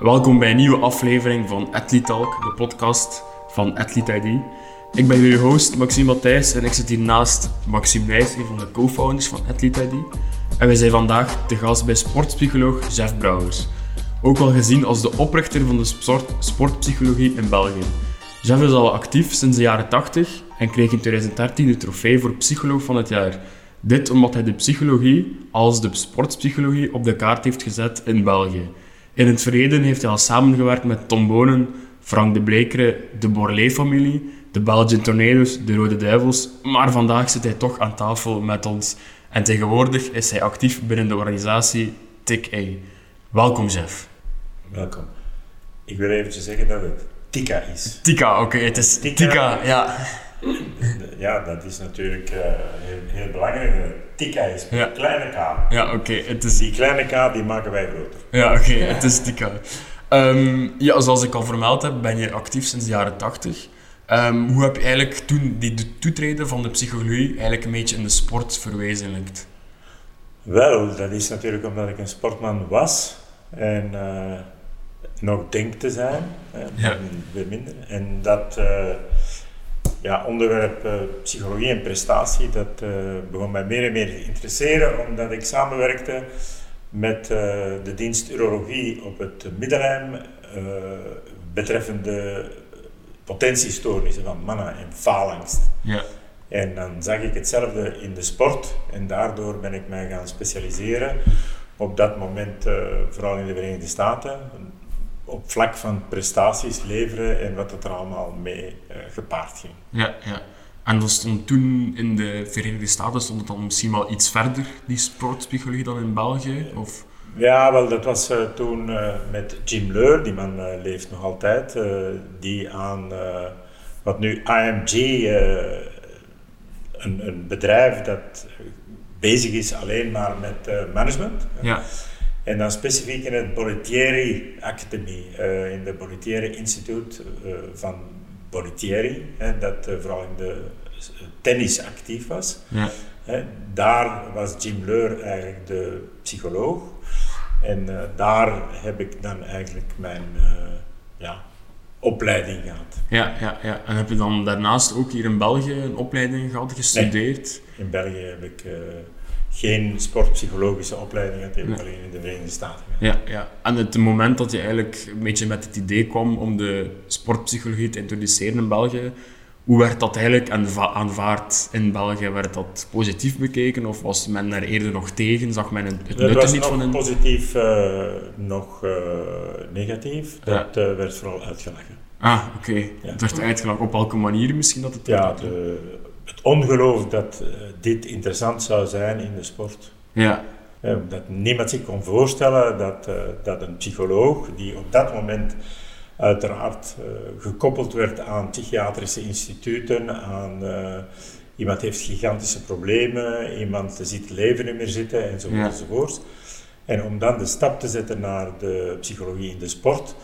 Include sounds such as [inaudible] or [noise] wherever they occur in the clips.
Welkom bij een nieuwe aflevering van Athlete Talk, de podcast van Athlete ID. Ik ben jullie host Maxime Matthijs en ik zit hier naast Maxime Nijs, een van de co-founders van Athlete ID. En wij zijn vandaag te gast bij sportpsycholoog Jeff Brouwers. Ook wel gezien als de oprichter van de sport, sportpsychologie in België. Jeff is al actief sinds de jaren 80 en kreeg in 2013 de trofee voor psycholoog van het jaar. Dit omdat hij de psychologie als de sportpsychologie op de kaart heeft gezet in België. In het verleden heeft hij al samengewerkt met Tom Bonen, Frank de Blekere, de Borlée-familie, de Belgian Tornadoes, de Rode Duivels, maar vandaag zit hij toch aan tafel met ons. En tegenwoordig is hij actief binnen de organisatie TIC-A. Welkom, Jeff. Welkom. Ik wil eventjes zeggen dat het Tika is. Tika, oké, het is Tika, ja. [laughs] Ja, dat is natuurlijk uh, heel, heel, belangrijk. Tika is Ja. een kleine k. Ja, oké, het is... Die kleine k die maken wij groter. Ja, oké, het is Tika. Ehm, ja, zoals ik al vermeld heb, ben je actief sinds de jaren 80. Ehm, hoe heb je eigenlijk toen die de toetreden van de psychologie eigenlijk een beetje in de sport verwezenlijkt? Wel, dat is natuurlijk omdat ik een sportman was en eh, nog denk te zijn, hè, Ja. weer minder. En dat eh, ja, onderwerp eh, psychologie en prestatie, dat eh, begon mij meer en meer te interesseren, omdat ik samenwerkte met eh, de dienst urologie op het Middelheim betreffende potentiestoornissen van mannen en faalangst. Ja, En dan zag ik hetzelfde in de sport en daardoor ben ik mij gaan specialiseren. Op dat moment, vooral in de Verenigde Staten, op vlak van prestaties leveren en wat het er allemaal mee eh, gepaard ging. ja, ja. En dat stond toen in de Verenigde Staten, stond het dan misschien wel iets verder, die sportpsychologie, dan in België? Of... Ja, wel, dat was eh, toen eh, met Jim Leur, die man leeft nog altijd, die aan wat nu IMG, een, een bedrijf dat bezig is alleen maar met management. Ja, En dan specifiek in het Bollettieri Academy, eh, in de Bollettieri Instituut eh, van Bollettieri, hè, dat eh, vooral in de tennis actief was. ja, Hè, daar was Jim Leur eigenlijk de psycholoog. En daar heb ik dan eigenlijk mijn ja, opleiding gehad. ja, ja, ja. En heb je dan daarnaast ook hier in België een opleiding gehad, gestudeerd? In België heb ik geen sportpsychologische opleiding gehad, die heb ik Nee. alleen in de Verenigde Staten. Ja, ja. En het moment dat je eigenlijk een beetje met het idee kwam om de sportpsychologie te introduceren in België, hoe werd dat eigenlijk aanva- aanvaard in België? Werd dat positief bekeken of was men er eerder nog tegen? Zag men het nut er was niet positief, eh, nog eh, negatief. Dat eh, werd vooral uitgelachen. Ah, oké. Ja. Het werd uitgelachen. Op welke manier misschien dat het Ja, de, het ongeloof dat eh, dit interessant zou zijn in de sport. Ja, Eh, dat niemand zich kon voorstellen dat, eh, dat een psycholoog, die op dat moment uiteraard gekoppeld werd aan psychiatrische instituten, aan iemand heeft gigantische problemen, iemand ziet het leven niet meer zitten enzovoort Ja. enzovoort. En om dan de stap te zetten naar de psychologie in de sport,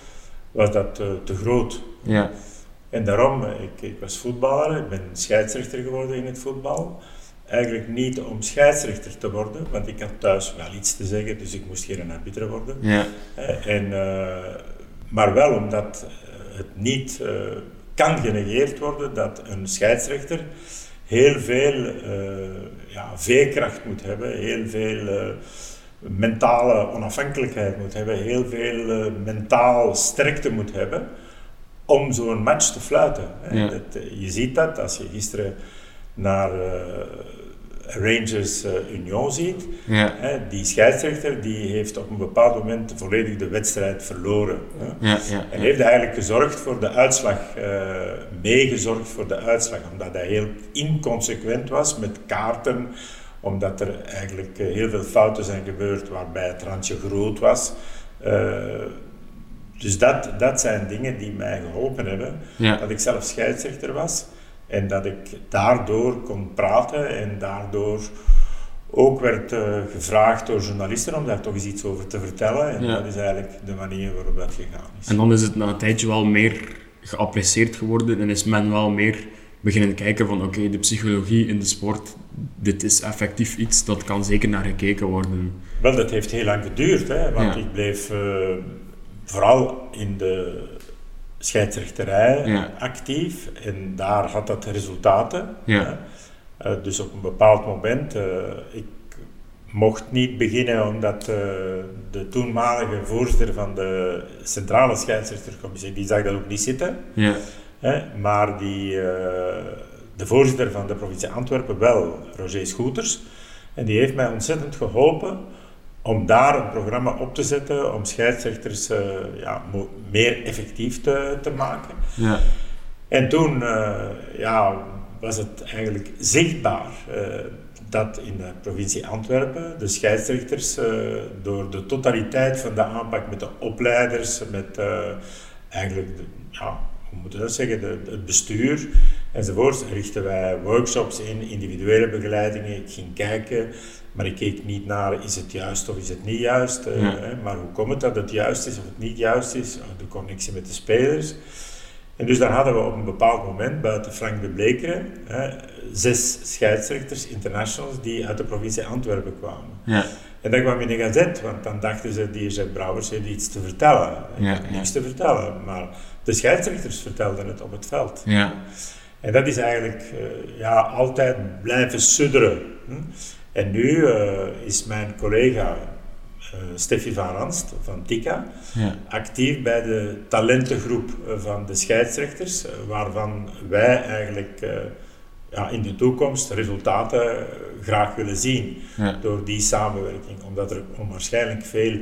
was dat eh, te groot. ja, En daarom, eh, ik, ik was voetballer, ik ben scheidsrechter geworden in het voetbal. Eigenlijk niet om scheidsrechter te worden, want ik had thuis wel iets te zeggen, dus ik moest geen arbiter worden. ja, Eh, En, eh, maar wel omdat het niet eh, kan genegeerd worden dat een scheidsrechter heel veel eh, ja, veerkracht moet hebben, heel veel mentale onafhankelijkheid moet hebben, heel veel mentaal sterkte moet hebben om zo'n match te fluiten. hè. Ja. Dat, eh, je ziet dat als je gisteren naar eh, Rangers eh, Union ziet. ja, Hè, die scheidsrechter die heeft op een bepaald moment volledig de wedstrijd verloren. Hè. ja, ja, En heeft eigenlijk gezorgd voor de uitslag, eh, meegezorgd voor de uitslag, omdat hij heel inconsequent was met kaarten, omdat er eigenlijk heel veel fouten zijn gebeurd waarbij het randje groot was. Dus dat, dat zijn dingen die mij geholpen hebben, ja. dat ik zelf scheidsrechter was en dat ik daardoor kon praten en daardoor ook werd eh, gevraagd door journalisten om daar toch eens iets over te vertellen. En Ja. dat is eigenlijk de manier waarop dat gegaan is. En dan is het na een tijdje wel meer geapprecieerd geworden en is men wel meer beginnen kijken van oké, de psychologie in de sport, dit is effectief iets, dat kan zeker naar gekeken worden. Wel, dat heeft heel lang geduurd, hè, want Ja. ik bleef eh, vooral in de scheidsrechterij Ja. actief en daar had dat resultaten. Ja. Eh, dus op een bepaald moment, eh, ik mocht niet beginnen omdat eh, de toenmalige voorzitter van de centrale scheidsrechtercommissie, die zag dat ook niet zitten. Ja. Maar die, de voorzitter van de provincie Antwerpen wel, Roger Schoeters. En die heeft mij ontzettend geholpen om daar een programma op te zetten om scheidsrechters eh, ja, meer effectief te, te maken. Ja. En toen eh, ja, was het eigenlijk zichtbaar eh, dat in de provincie Antwerpen de scheidsrechters door de totaliteit van de aanpak met de opleiders, met eigenlijk, de, ja, hoe moet je dat zeggen, de, het bestuur enzovoort, richten wij workshops in, individuele begeleidingen. Ik ging kijken, maar ik keek niet naar is het juist of is het niet juist, eh, Ja. hè, maar hoe komt het dat het juist is of het niet juist is, de connectie met de spelers. En dus daar hadden we op een bepaald moment, buiten Frank de Blekeren, hè, zes scheidsrechters, internationals, die uit de provincie Antwerpen kwamen. Ja. En dat kwam in de gazet, want dan dachten ze, die Jacques Brouwers heeft iets te vertellen. Ja, had ja. niks te vertellen, maar de scheidsrechters vertelden het op het veld. Ja. En dat is eigenlijk eh, ja, altijd blijven sudderen. hm. En nu eh, is mijn collega eh Steffi van Ranst van TICA Ja. actief bij de talentengroep van de scheidsrechters, waarvan wij eigenlijk ja, in de toekomst resultaten eh, graag willen zien Ja. door die samenwerking. Omdat er onwaarschijnlijk veel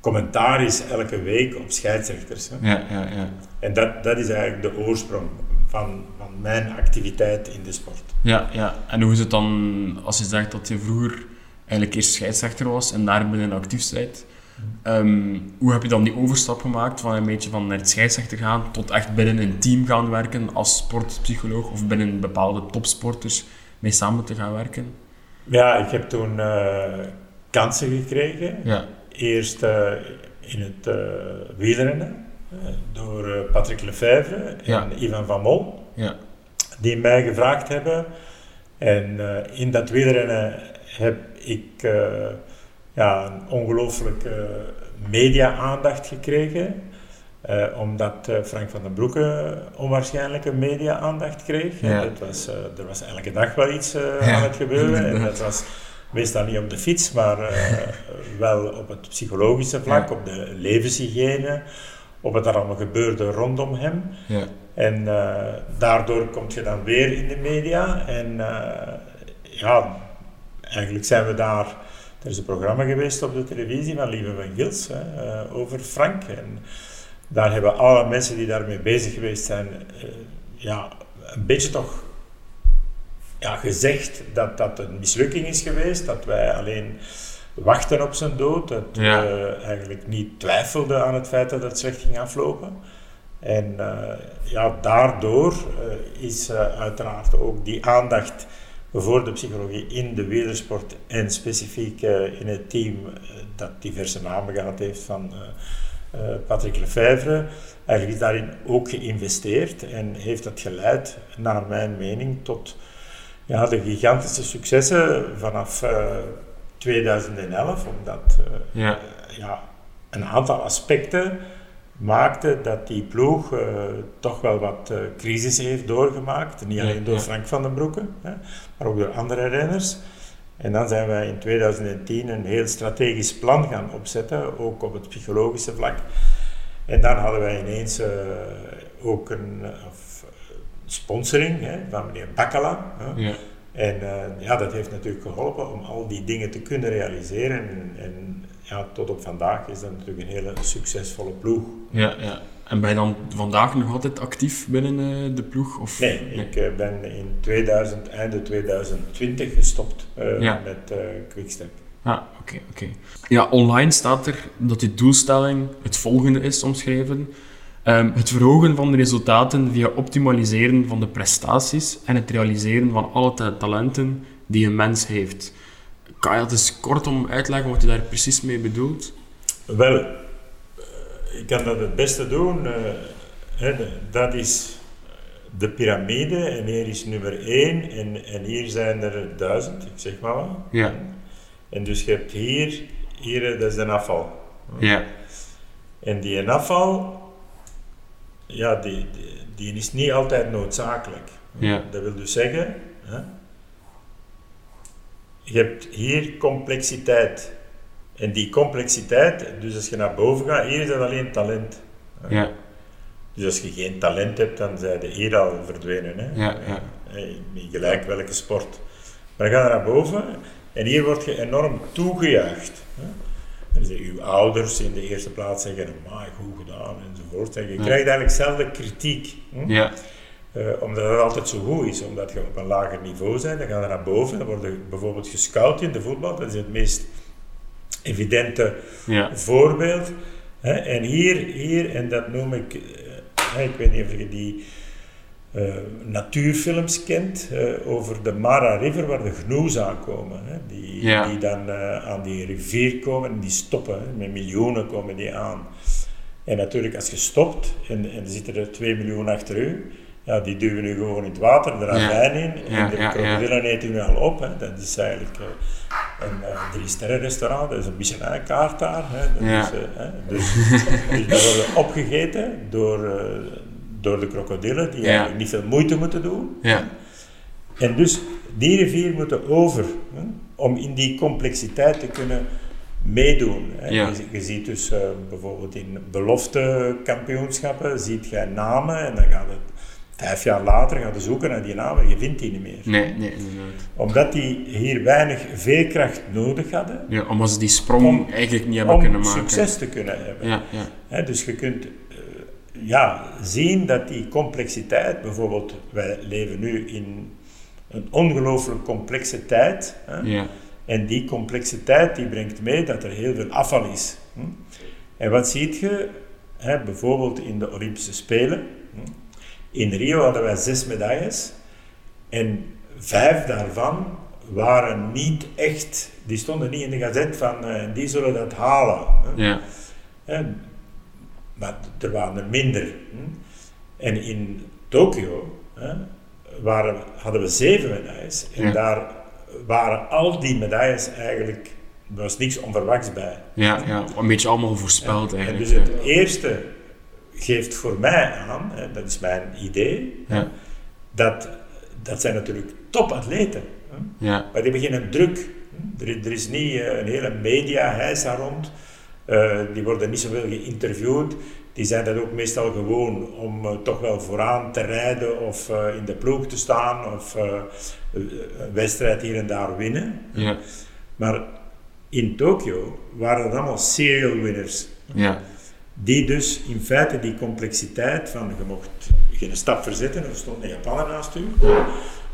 commentaar is elke week op scheidsrechters. Hè. Ja. Ja. Ja. En dat, dat is eigenlijk de oorsprong van, van mijn activiteit in de sport. Ja, ja. En hoe is het dan als je zegt dat je vroeger eigenlijk eerst scheidsrechter was en daar binnen actief bent? Ehm, hoe heb je dan die overstap gemaakt van een beetje van naar het scheidsrechter gaan tot echt binnen een team gaan werken als sportpsycholoog of binnen bepaalde topsporters mee samen te gaan werken? Ja, ik heb toen eh, kansen gekregen. Ja, Eerst eh, in het eh wielrennen door Patrick Lefevre en Ja. Ivan van Mol, ja, die mij gevraagd hebben. En in dat wielrennen heb ik ja, een ongelooflijke media-aandacht gekregen. Eh, omdat eh, Frank van den Broeke onwaarschijnlijke media-aandacht kreeg. Ja. Het was, eh, er was elke dag wel iets Ja, aan het gebeuren. En [laughs] dat was meestal niet op de fiets, maar wel op het psychologische vlak, Ja. op de levenshygiëne, op wat er allemaal gebeurde rondom hem. ja, En daardoor kom je dan weer in de media. En ja, eigenlijk zijn we daar. Er is een programma geweest op de televisie van Lieve van Gils hè, eh, over Frank. En daar hebben alle mensen die daarmee bezig geweest zijn, eh, ja, een beetje toch ja, gezegd dat dat een mislukking is geweest. Dat wij alleen wachten op zijn dood. Dat Ja. we eigenlijk niet twijfelden aan het feit dat het slecht ging aflopen. En eh, ja, daardoor eh, is eh, uiteraard ook die aandacht voor de psychologie in de wielersport en specifiek eh, in het team eh, dat diverse namen gehad heeft van eh, Patrick Lefevre, eigenlijk is daarin ook geïnvesteerd en heeft dat geleid, naar mijn mening, tot ja, de gigantische successen vanaf eh, 2011, omdat ja, ja, een aantal aspecten maakte dat die ploeg eh, toch wel wat eh, crisis heeft doorgemaakt. Niet alleen door. Frank van den Broeke, hè, maar ook door andere renners. En dan zijn wij in 2010 een heel strategisch plan gaan opzetten, ook op het psychologische vlak. En dan hadden wij ineens eh, ook een sponsoring hè, van meneer Bakkala. hè. ja, En ja, dat heeft natuurlijk geholpen om al die dingen te kunnen realiseren. En, en ja, tot op vandaag is dat natuurlijk een hele succesvolle ploeg. ja, ja. En ben je dan vandaag nog altijd actief binnen eh, de ploeg? Of? Nee, ik eh, ben in 2000, einde 2020 gestopt eh, Ja. met Quickstep. Ah, oké, oké. Ja, online staat er dat die doelstelling het volgende is omschreven. Ehm, het verhogen van de resultaten via optimaliseren van de prestaties en het realiseren van alle ta- talenten die een mens heeft. Kan je dat eens kortom uitleggen wat je daar precies mee bedoelt? Wel, eh, ik kan dat het beste doen. eh, dat is de piramide en hier is nummer 1 en, en hier zijn er duizend, ik zeg maar wat. Ja. En dus je hebt hier, hier eh, dat is een afval. Ja, En die afval, ja, die, die, die is niet altijd noodzakelijk. Ja. Dat wil dus zeggen, hè, je hebt hier complexiteit. En die complexiteit, dus als je naar boven gaat, hier is dat alleen talent. Ja. Dus als je geen talent hebt, dan zijn de hier al verdwenen. Hè? Ja, ja. Niet gelijk welke sport. Maar dan ga je naar boven en hier word je enorm toegejuicht. Hè? Je ouders in de eerste plaats zeggen, maar goed gedaan enzovoort. En je Ja. krijgt eigenlijk zelden kritiek. Hè? Ja. Eh, omdat het altijd zo goed is, omdat je op een lager niveau bent, dan ga je naar boven, dan word je bijvoorbeeld gescout in de voetbal, dat is het meest evidente Ja. voorbeeld. Hè. En hier, hier, en dat noem ik, eh, ik weet niet of je die eh, natuurfilms kent, over de Mara River waar de gnoes aankomen. Hè, die, Ja. die dan aan die rivier komen en die stoppen, hè, met miljoenen komen die aan. En natuurlijk, als je stopt en, en er zitten er 2 miljoen achter u, ja, die duwen nu gewoon in het water, de ravijn in, en de krokodillen eten u al op. Hè. Dat is eigenlijk eh, een uh, drie sterren restaurant, dat is een Michelin-kaart daar. Hè. Dat is, eh, hè. Dus, [laughs] dus die worden opgegeten door, eh, door de krokodillen, die eigenlijk niet veel moeite moeten doen. Ja. En dus die rivier moeten over hè, om in die complexiteit te kunnen meedoen. Hè. Ja. Je, je ziet dus eh, bijvoorbeeld in belofte kampioenschappen, ziet je namen en dan gaat het vijf jaar later gaan je zoeken naar die namen en je vindt die niet meer. Nee, nee, inderdaad. Omdat die hier weinig veerkracht nodig hadden Ja, omdat ze die sprong Om- eigenlijk niet hebben kunnen om maken. succes te kunnen hebben. Ja, ja. Dus je kunt eh, ja, zien dat die complexiteit, bijvoorbeeld wij leven nu in een ongelooflijk complexe tijd. Ja. En die complexiteit die brengt mee dat er heel veel afval is. hm. En wat ziet je? Bijvoorbeeld in de Olympische Spelen. In Rio hadden wij zes medailles. En vijf daarvan waren niet echt, die stonden niet in de gazet van eh, die zullen dat halen. hè. Ja. Hè, maar er waren er minder. hm. En in Tokio hè, waren, hadden we zeven medailles. En Ja. daar waren al die medailles eigenlijk, er was niks onverwachts bij. Ja, ja, een beetje allemaal voorspeld En eigenlijk. dus het eerste geeft voor mij aan, hè, dat is mijn idee, Ja. dat, dat zijn natuurlijk topatleten. Ja. Maar die geen druk. Er, is- er is niet eh, een hele media-hijs daar rond. Eh, die worden niet zoveel geïnterviewd. Die zijn dat ook meestal gewoon om eh, toch wel vooraan te rijden of in de ploeg te staan of een wedstrijd hier en daar winnen. Ja. Maar in Tokio waren het allemaal serial winners. Ja. Die dus in feite die complexiteit van je mocht geen stap verzetten, er stond een Japaner naast u.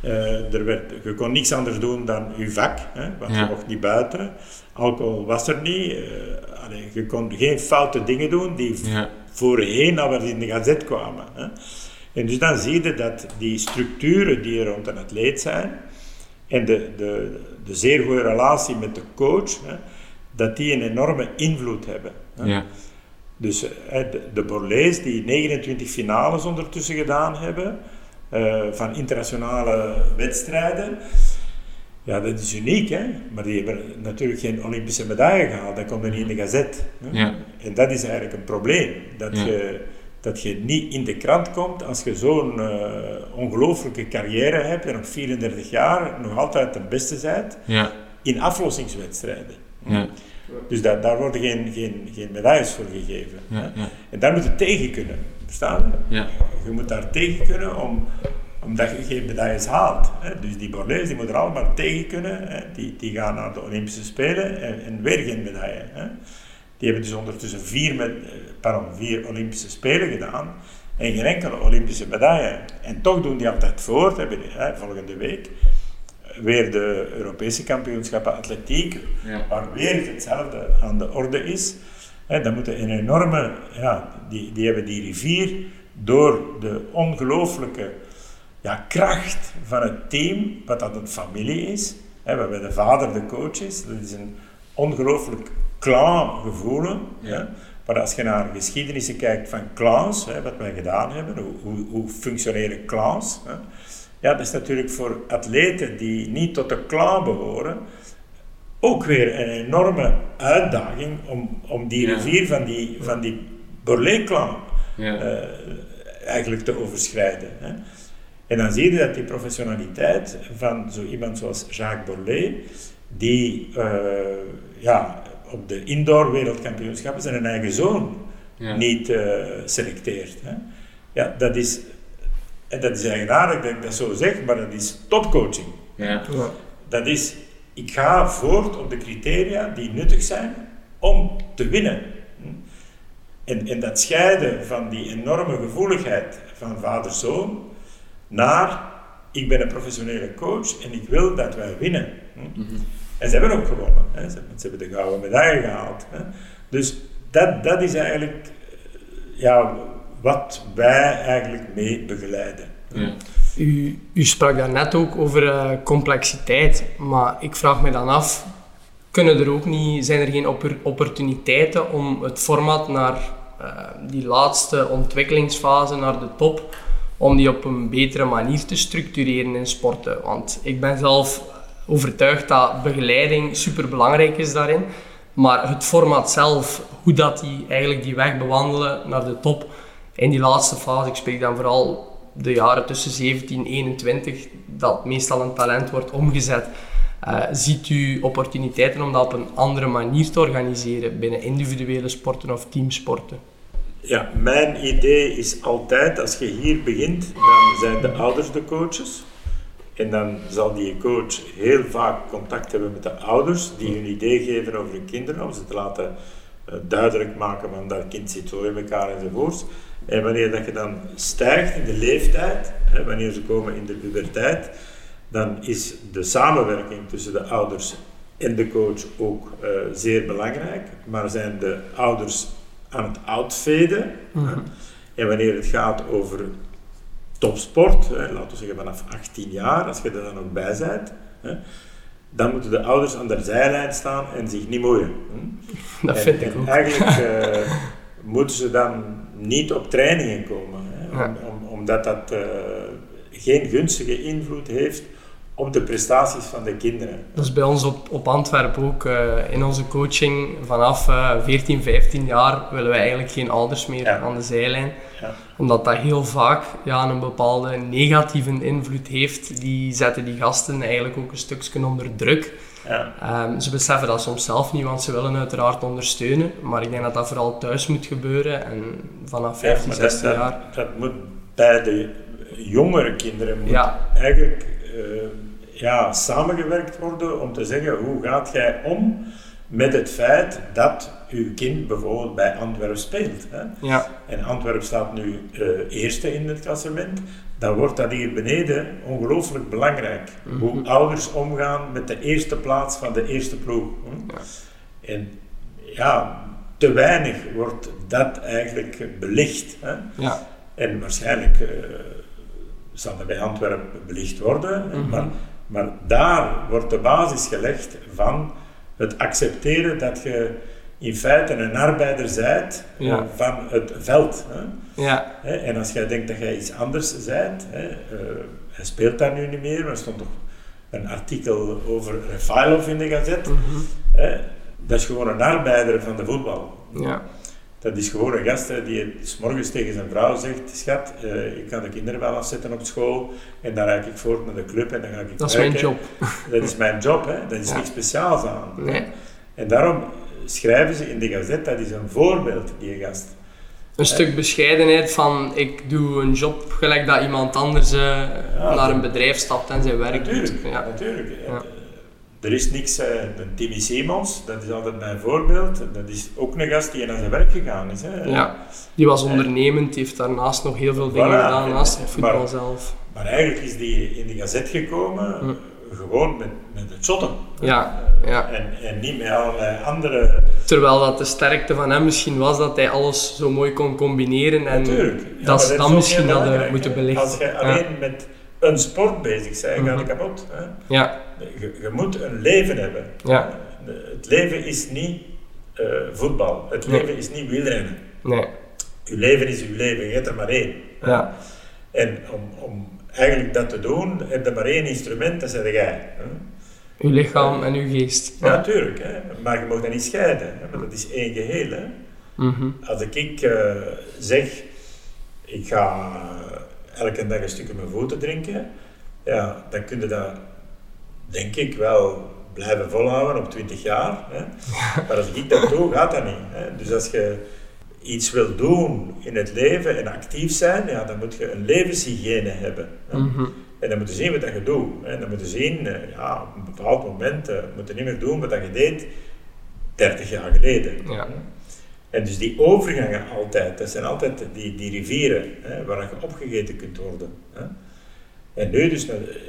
Eh, er werd, je kon niks anders doen dan je vak, hè, want Ja. je mocht niet buiten. Alcohol was er niet. eh, allee, je kon geen foute dingen doen die Ja. voorheen al in de gazet kwamen. Hè. En dus dan zie je dat die structuren die er rond een atleet zijn en de, de, de zeer goede relatie met de coach, hè, dat die een enorme invloed hebben. Hè. Ja. Dus de, Borlees die 29 finales ondertussen gedaan hebben eh, van internationale wedstrijden. Ja, dat is uniek, hè? maar die hebben natuurlijk geen Olympische medaille gehaald. Dat komt er niet in de gazet. hè. Ja. En dat is eigenlijk een probleem. Dat, Ja. je, dat je niet in de krant komt als je zo'n eh, ongelooflijke carrière hebt en op 34 jaar nog altijd de beste bent Ja. in aflossingswedstrijden. Ja. Dus dat, daar worden geen, geen, geen medailles voor gegeven. Ja. Ja. En daar moet je tegen kunnen. Verstaan? Ja. Je moet daar tegen kunnen om, omdat je geen medailles haalt. Hè. Dus die Borlees die moeten er allemaal tegen kunnen. Hè. Die, die gaan naar de Olympische Spelen en, en weer geen medaille. Hè. Die hebben dus ondertussen vier, met, eh, pardon, vier Olympische Spelen gedaan en geen enkele Olympische medaille. En toch doen die altijd voort. Hè, volgende week weer de Europese kampioenschappen atletiek, Ja. waar weer hetzelfde aan de orde is. Hè, dan moeten een enorme, ja, die, die hebben die rivier door de ongelooflijke ja, kracht van het team, wat dat een familie is. Hè, waarbij de vader de coach is. Dat is een ongelooflijk clan gevoel. Ja. Maar als je naar geschiedenissen kijkt van clans, hè, wat wij gedaan hebben, hoe, hoe, hoe functioneren clans? Hè. Ja, dat is natuurlijk voor atleten die niet tot de clan behoren, ook weer een enorme uitdaging om, om die rivier van die, van die Borlée-klan Ja. eh, eigenlijk te overschrijden. Hè. En dan zie je dat die professionaliteit van zo iemand zoals Jacques Borlée, die eh, ja, op de indoor wereldkampioenschappen zijn eigen zoon Ja. niet eh, selecteert. Hè. Ja, dat is, en dat is eigenaardig dat ik dat zo zeg, maar dat is topcoaching. Ja. Dat is, ik ga voort op de criteria die nuttig zijn om te winnen. Hm. En, en dat scheiden van die enorme gevoeligheid van vader-zoon naar, ik ben een professionele coach en ik wil dat wij winnen. Hm. Mhm. En ze hebben ook gewonnen. Hè. Ze, ze hebben de gouden medaille gehaald. Hè. Dus dat, dat is eigenlijk eh, ja, wat wij eigenlijk mee begeleiden. Ja. U, u sprak daarnet ook over eh, complexiteit, maar ik vraag me dan af, kunnen er ook niet, zijn er geen oppor- opportuniteiten om het format naar eh, die laatste ontwikkelingsfase, naar de top, om die op een betere manier te structureren in sporten? Want ik ben zelf overtuigd dat begeleiding super belangrijk is daarin, maar het format zelf, hoe dat die eigenlijk die weg bewandelen naar de top, in die laatste fase, ik spreek dan vooral de jaren tussen 17 en 21, dat meestal een talent wordt omgezet. Eh, ziet u opportuniteiten om dat op een andere manier te organiseren binnen individuele sporten of teamsporten? Ja, mijn idee is altijd, als je hier begint, dan zijn de ouders de coaches. En dan zal die coach heel vaak contact hebben met de ouders, die hun idee geven over hun kinderen, om ze te laten eh, duidelijk maken van dat kind zit zo in elkaar enzovoorts. En wanneer dat je dan stijgt in de leeftijd, hè, wanneer ze komen in de puberteit, dan is de samenwerking tussen de ouders en de coach ook eh, zeer belangrijk. Maar zijn de ouders aan het uitveden. hè. En wanneer het gaat over topsport, hè, laten we zeggen vanaf 18 jaar, als je er dan ook bij bent, hè, dan moeten de ouders aan de zijlijn staan en zich niet moeien. hè. Dat En- vind ik ook. Eigenlijk [laughs] eh, moeten ze dan niet op trainingen komen, hè, Ja. om, om- omdat dat eh, geen gunstige invloed heeft op de prestaties van de kinderen. Dat is bij ons op, op Antwerpen ook. eh, in onze coaching vanaf eh 14, 15 jaar willen wij eigenlijk geen ouders meer Ja. aan de zijlijn. Ja. Omdat dat heel vaak ja, een bepaalde negatieve invloed heeft. Die zetten die gasten eigenlijk ook een stukje onder druk. Ja. Ehm, ze beseffen dat soms zelf niet, want ze willen uiteraard ondersteunen. Maar ik denk dat dat vooral thuis moet gebeuren. En vanaf 15, Ja, maar 16 dat, jaar. dat, dat moet bij de jongere kinderen moet Ja. eigenlijk eh, ja, samengewerkt worden om te zeggen hoe gaat jij om met het feit dat uw kind bijvoorbeeld bij Antwerpen speelt. Hè? Ja, En Antwerpen staat nu eh, eerste in het klassement. Dan wordt dat hier beneden ongelooflijk belangrijk. Hoe ouders omgaan met de eerste plaats van de eerste ploeg. Ja. En ja, te weinig wordt dat eigenlijk belicht. Hè? ja, En waarschijnlijk eh, zal dat bij Antwerpen belicht worden, Mhm. maar, maar daar wordt de basis gelegd van het accepteren dat je in feite een arbeider bent eh, Ja. van het veld. Hè? ja, En als jij denkt dat jij iets anders bent, hè, eh, hij speelt daar nu niet meer, maar er stond toch een artikel over Refailov in de gazet. mhm, Hè, dat is gewoon een arbeider van de voetbal. ja, Dat is gewoon een gast hè, die 's morgens tegen zijn vrouw zegt: Schat, eh, ik kan de kinderen wel afzetten op school en dan rijd ik voort naar de club en dan ga ik dat is mijn werken. job. Dat is mijn job, hè. dat is Ja. niks speciaals aan. Nee. En daarom schrijven ze in de gazet: dat is een voorbeeld, die gast. Een stuk bescheidenheid van ik doe een job gelijk dat iemand anders eh, naar een bedrijf stapt en zijn werk doet. Ja. natuurlijk. Ja. Eh, Er is niks, eh, een Timmy Simons, dat is altijd mijn voorbeeld. Dat is ook een gast die naar zijn werk gegaan is. Hè. Ja. Die was ondernemend, heeft daarnaast nog heel veel dingen Voilà. gedaan naast het voetbal Maar- zelf. Maar eigenlijk is die in de gazet gekomen Hm. Gewoon met, met het shotten. Ja, ja. En, en niet met allerlei andere. Terwijl dat de sterkte van hem misschien was dat hij alles zo mooi kon combineren. En Natuurlijk. Ja, maar dat is dan misschien we belangrijk, moeten belichten. Als je Ja. alleen met een sport bezig bent, ga je kapot. Hè. Ja, Je, je moet een leven hebben. Ja. Het leven is niet eh, voetbal. Het Nee. leven is niet wielrennen. nee. Je leven is je leven, je hebt er maar één. Ja, En om, om eigenlijk dat te doen, heb je maar één instrument, dat is jij. hè. uw lichaam en uw geest. Ja, Ja, natuurlijk, hè. maar je mag dat niet scheiden, hè. maar dat is één geheel. Hè. Mhm. Als ik uh, zeg, ik ga elke dag een stukje mijn voeten drinken, ja, dan kun je dat, denk ik, wel blijven volhouden op 20 jaar. Hè. Maar als ik dat doe, gaat dat niet. Hè. Dus als je iets wil doen in het leven en actief zijn, ja, dan moet je een levenshygiëne hebben. Mhm. En dan moet je zien wat je doet. Hè. Dan moet je zien, eh, ja, op een bepaald moment uh, moet je niet meer doen wat je deed 30 jaar geleden. Ja. En dus die overgangen altijd, dat zijn altijd die, die rivieren hè, waar je opgegeten kunt worden. Hè. En nu dus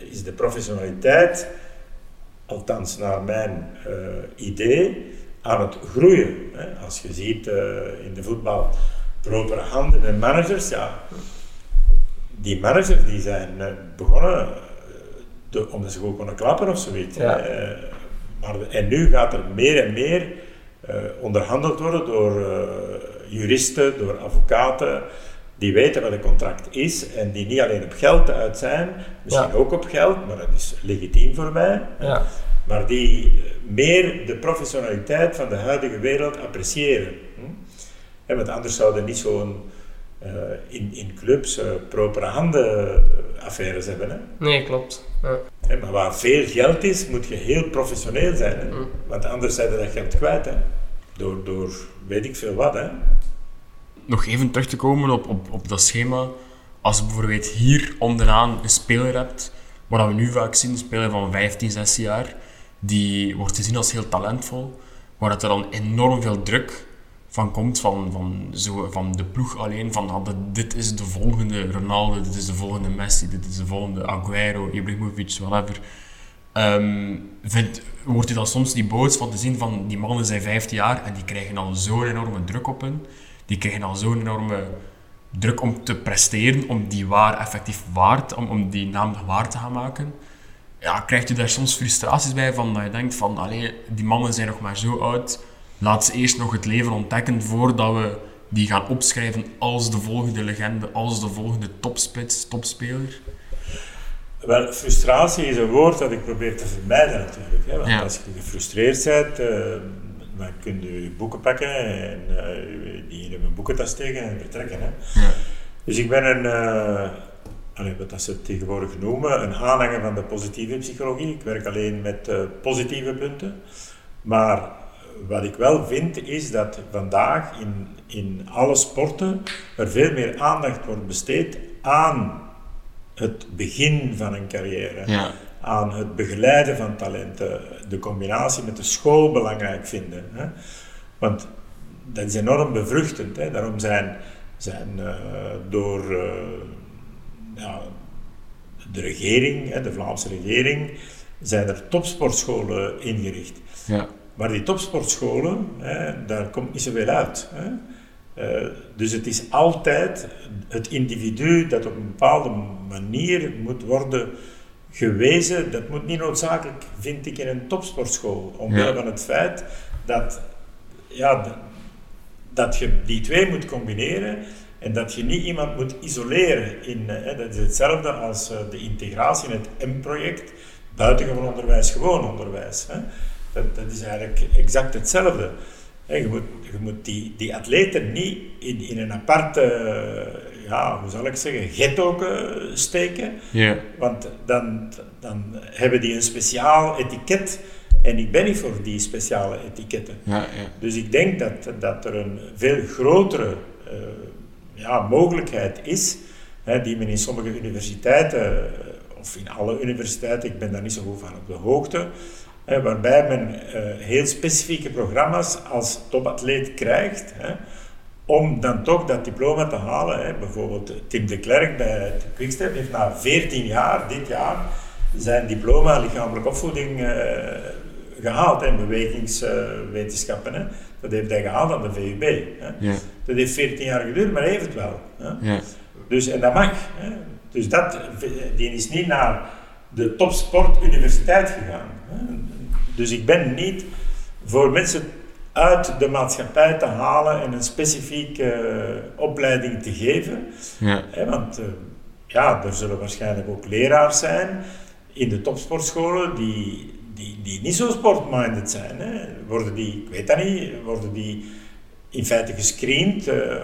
is de professionaliteit, althans naar mijn uh, idee, aan het groeien. Hè. Als je ziet uh, in de voetbal propere handen en managers, ja, die managers die zijn uh, begonnen de, omdat ze gewoon konden klappen of zoiets. Ja. maar, en nu gaat er meer en meer onderhandeld worden door juristen, door advocaten, die weten wat een contract is en die niet alleen op geld uit zijn, misschien Ja. ook op geld, maar dat is legitiem voor mij, Ja. maar die meer de professionaliteit van de huidige wereld appreciëren. Hm? En want anders zouden niet zo'n eh, in, in clubs eh, propere handen eh, affaires hebben. Hè? Nee, klopt. Ja. Hè, Maar waar veel geld is, moet je heel professioneel zijn. Hè? Hm. Want anders zijn je dat geld kwijt. Hè? Door, door weet ik veel wat. Hè? Nog even terug te komen op, op, op dat schema. Als je bijvoorbeeld hier onderaan een speler hebt, wat we nu vaak zien, een speler van 15, 16 jaar, die wordt gezien als heel talentvol, waar dat er dan enorm veel druk van komt, van, van, zo, van de ploeg alleen, van ah, dit- is de volgende Ronaldo, dit is de volgende Messi, dit is de volgende Aguero, Ibrahimovic, whatever. Ehm, vindt, wordt u dan soms die boos van te zien van die mannen zijn 15 jaar en die krijgen al zo'n enorme druk op hun. Die krijgen al zo'n enorme druk om te presteren, om die waar effectief waard, om, om die naam waar te gaan maken. Ja, krijgt u daar soms frustraties bij van dat je denkt van, allee, die mannen zijn nog maar zo oud, laat ze eerst nog het leven ontdekken voordat we die gaan opschrijven als de volgende legende, als de volgende topspits, topspeler. Wel, frustratie is een woord dat ik probeer te vermijden natuurlijk. Hè? Want Ja. als je gefrustreerd bent, eh, dan kun je je boeken pakken en eh, die in een boekentas steken en vertrekken. Hè? Ja. Dus ik ben een, eh, allee, wat dat ze tegenwoordig noemen, een aanhanger van de positieve psychologie. Ik werk alleen met eh, positieve punten. Maar wat ik wel vind is dat vandaag in, in alle sporten er veel meer aandacht wordt besteed aan het begin van een carrière Ja. aan het begeleiden van talenten, de combinatie met de school belangrijk vinden. Hè? Want dat is enorm bevruchtend. Hè? Daarom zijn, zijn eh, door eh, ja, de regering, de Vlaamse regering, zijn er topsportscholen ingericht. Ja. Maar die topsportscholen, hè, daar komt niet zoveel uit. Hè. Eh, dus het is altijd het individu dat op een bepaalde manier moet worden gewezen. Dat moet niet noodzakelijk, vind ik, in een topsportschool. Omwille Ja. van het feit dat, ja, dat je die twee moet combineren en dat je niet iemand moet isoleren. In, eh, hè, dat is hetzelfde als eh, de integratie in het M-project, buitengewoon onderwijs, gewoon onderwijs. Hè. Dat, dat is eigenlijk exact hetzelfde. Hè, je moet, je moet die, die atleten niet in, in een aparte, ja, hoe zal ik zeggen, ghetto eh, steken. Want dan, dan hebben die een speciaal etiket en ik ben niet voor die speciale etiketten. Ja, ja. Dus ik denk dat, dat er een veel grotere ja, mogelijkheid is, hè, die men in sommige universiteiten, of in alle universiteiten, ik ben daar niet zo goed van op de hoogte, hè, waarbij men eh, heel specifieke programma's als topatleet krijgt, hè, om dan toch dat diploma te halen. Bijvoorbeeld Tim de Klerk bij het Quickstep heeft na 14 jaar, dit jaar, zijn diploma lichamelijke opvoeding eh, gehaald in bewegingswetenschappen. Dat heeft hij gehaald aan de VUB. Hè. Ja. Dat heeft 14 jaar geduurd, maar hij heeft het wel. Hè. Ja. Dus, en dat mag. Hè. Dus dat, die is niet naar de topsportuniversiteit gegaan. Hè. Dus ik ben niet voor mensen uit de maatschappij te halen en een specifieke eh, opleiding te geven. Ja. Hè, want eh, ja, er zullen waarschijnlijk ook leraars zijn in de topsportscholen die, die, die niet zo sportminded zijn. Hè. Worden die, ik weet dat niet, worden die in feite gescreend uh,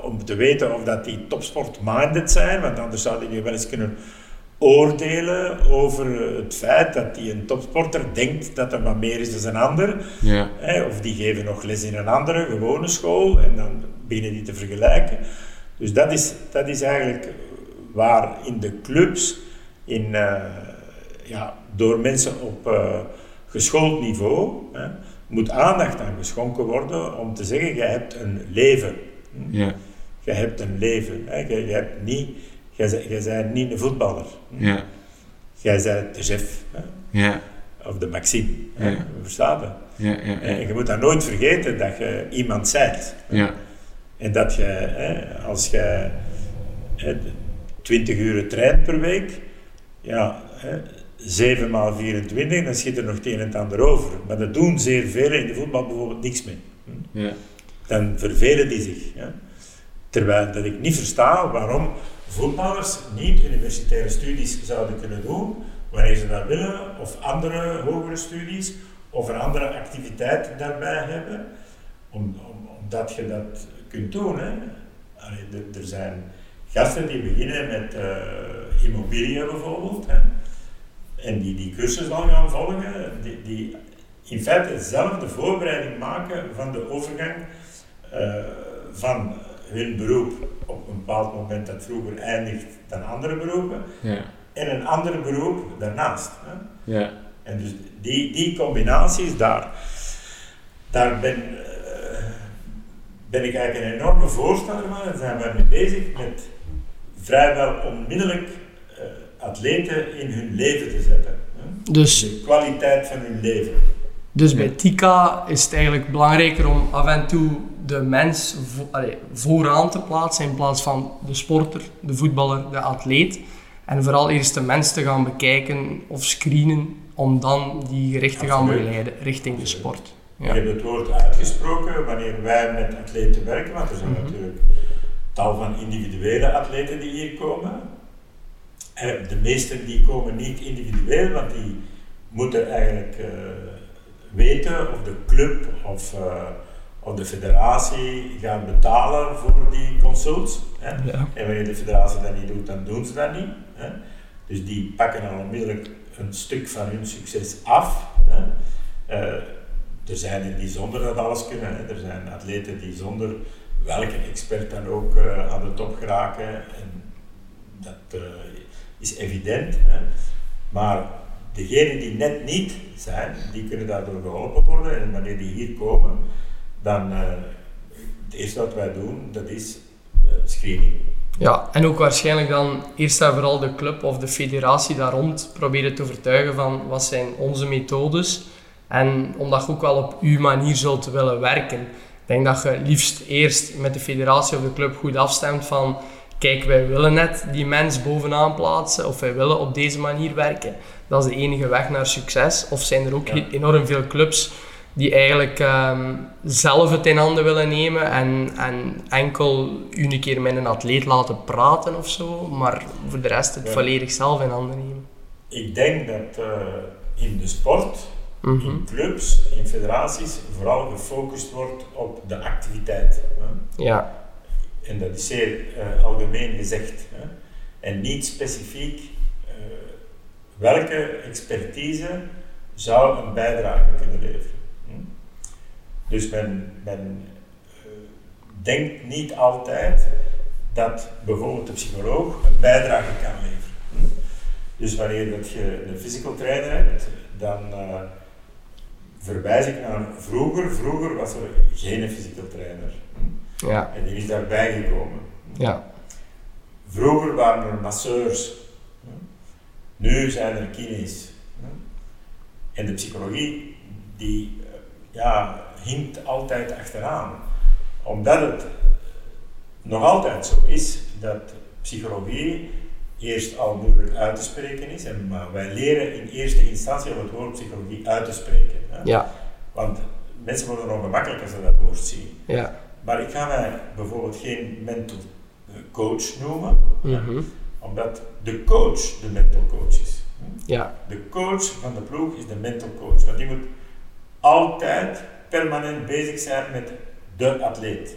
om te weten of dat die topsport-minded zijn, want anders zou je wel eens kunnen oordelen over het feit dat die een topsporter denkt dat er wat meer is dan een ander. Ja. of die geven nog les in een andere, gewone school, en dan beginnen die te vergelijken. Dus dat is, dat is eigenlijk waar in de clubs, in, uh, ja, door mensen op uh, geschoold niveau, hè, moet aandacht aan geschonken worden om te zeggen, jij hebt een leven. Ja. Je hebt een leven. Hè. Je, je hebt niet Jij bent niet een voetballer. Ja. Jij bent de chef. Hè? Ja. Of de Maxime. Ja. Verstaat je? Ja, ja, En je moet dan nooit vergeten dat je iemand bent. Ja. En dat je, hè, als je hè, 20 uur traint per week, ja, hè, 7 maal 24, dan schiet er nog het een en het ander over. Maar dat doen zeer velen in de voetbal bijvoorbeeld niks mee. Hm? Ja. Dan vervelen die zich. Terwijl dat ik niet versta waarom voetballers niet universitaire studies zouden kunnen doen, wanneer ze dat willen, of andere hogere studies, of een andere activiteit daarbij hebben, om, om, omdat je dat kunt doen. Hè. er zijn gasten die beginnen met uh, immobiliën bijvoorbeeld, hè, en die die cursus al gaan volgen, die, die in feite zelf de voorbereiding maken van de overgang uh, van hun beroep op een bepaald moment dat vroeger eindigt dan andere beroepen. Ja. En een ander beroep daarnaast. Hè. Ja. En dus die, die combinaties, daar, daar ben, uh, ben ik eigenlijk een enorme voorstander van. Daar zijn we mee bezig met vrijwel onmiddellijk atleten in hun leven te zetten. Hè. Dus, de kwaliteit van hun leven. Dus bij Tika is het eigenlijk belangrijker om af en toe de mens vooraan te plaatsen in plaats van de sporter, de voetballer, de atleet. En vooral eerst de mens te gaan bekijken of screenen om dan die gericht te gaan begeleiden richting de sport. Ja. Hebt het woord uitgesproken wanneer wij met atleten werken, want er zijn mhm. natuurlijk tal van individuele atleten die hier komen. De meesten die komen niet individueel, want die moeten eigenlijk uh, weten of de club of uh, of de federatie gaat betalen voor die consults. Hè? Ja. En wanneer de federatie dat niet doet, dan doen ze dat niet. Hè? Dus die pakken dan onmiddellijk een stuk van hun succes af. Hè? Uh, er zijn er die zonder dat alles kunnen. Hè? Er zijn atleten die zonder welke expert dan ook aan de top geraken. En dat is evident. Hè? Maar degenen die net niet zijn, die kunnen daardoor geholpen worden. En wanneer die hier komen, dan uh, het eerste wat wij doen, dat is uh, screening. Ja, en ook waarschijnlijk dan eerst en vooral de club of de federatie daar rond proberen te overtuigen van wat zijn onze methodes en omdat je ook wel op uw manier zult willen werken. Ik denk dat je liefst eerst met de federatie of de club goed afstemt van kijk, wij willen net die mens bovenaan plaatsen of wij willen op deze manier werken. Dat is de enige weg naar succes. Of zijn er ook enorm veel clubs die eigenlijk ehm, zelf het in handen willen nemen en, en enkel een keer met een atleet laten praten of zo, maar voor de rest het volledig zelf in handen nemen. Ik denk dat uh, in de sport, in mhm. clubs, in federaties, vooral gefocust wordt op de activiteit. Hè? Ja. En dat is zeer uh, algemeen gezegd. Hè? En niet specifiek uh, welke expertise zou een bijdrage kunnen leveren. Dus men, men uh, denkt niet altijd dat bijvoorbeeld de psycholoog een bijdrage kan leveren. Hm? Dus wanneer dat je een physical trainer hebt, dan verwijs ik naar vroeger. Vroeger was er geen physical trainer. Hm? Ja. En die is daarbij gekomen. Ja. Vroeger waren er masseurs. Nu zijn er kines. En de psychologie, die uh, ja, hinkt altijd achteraan. Omdat het nog altijd zo is dat psychologie eerst al moeilijk uit te spreken is. En, maar wij leren in eerste instantie om het woord psychologie uit te spreken. Hè? Ja. Want mensen worden ongemakkelijk als ze dat woord zien. Ja. Maar ik ga mij bijvoorbeeld geen mental coach noemen, mm omdat de coach de mental coach is. Ja. De coach van de ploeg is de mental coach. Want die moet altijd permanent bezig zijn met de atleet,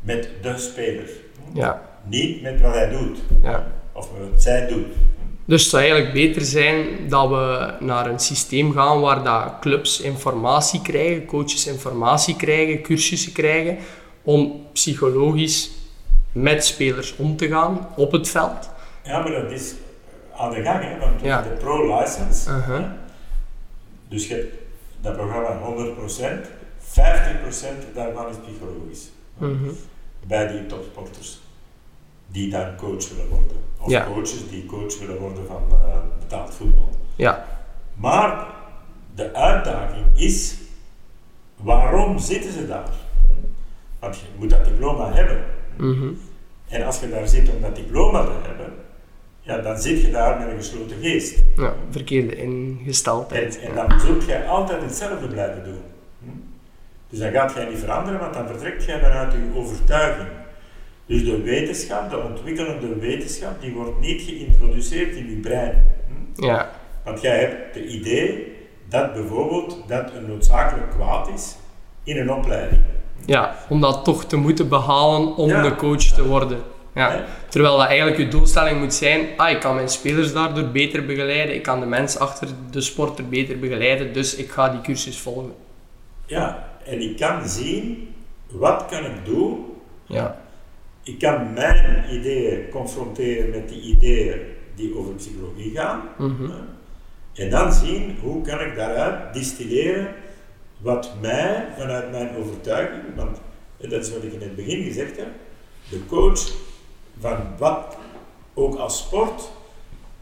met de speler. Ja. Niet met wat hij doet, ja. of wat zij doet. Dus het zou eigenlijk beter zijn dat we naar een systeem gaan waar dat clubs informatie krijgen, coaches informatie krijgen, cursussen krijgen, om psychologisch met spelers om te gaan op het veld. Ja, maar dat is aan de gang, hè, want Ja. de pro-license, Uh-huh. dus je hebt dat programma 100%, 50% daarvan is psychologisch. Mhm. Bij die topsporters die dan coach willen worden. Of Ja. coaches die coach willen worden van eh, betaald voetbal. Ja, Maar de uitdaging is, waarom zitten ze daar? Want je moet dat diploma hebben. Mhm. En als je daar zit om dat diploma te hebben, ja, dan zit je daar met een gesloten geest. ja verkeerde ingesteldheid. en dan zult jij altijd hetzelfde blijven doen. Hm? Dus dan gaat jij niet veranderen, want dan vertrekt jij vanuit je overtuiging. Dus de wetenschap, de ontwikkelende wetenschap, die wordt niet geïntroduceerd in je brein. Hm? Ja, Want jij hebt het idee dat bijvoorbeeld dat een noodzakelijk kwaad is in een opleiding. Ja, om dat toch te moeten behalen om Ja. de coach te worden. Ja. Terwijl dat eigenlijk je doelstelling moet zijn, ah, ik kan mijn spelers daardoor beter begeleiden, ik kan de mens achter de sporter beter begeleiden, dus ik ga die cursus volgen. Ja, en ik kan zien, wat kan ik doen Ja, Ik kan mijn ideeën confronteren met die ideeën die over psychologie gaan. Hè. En dan zien hoe kan ik daaruit distilleren wat mij vanuit mijn overtuiging, want dat is wat ik in het begin gezegd heb, de coach van wat ook als sport,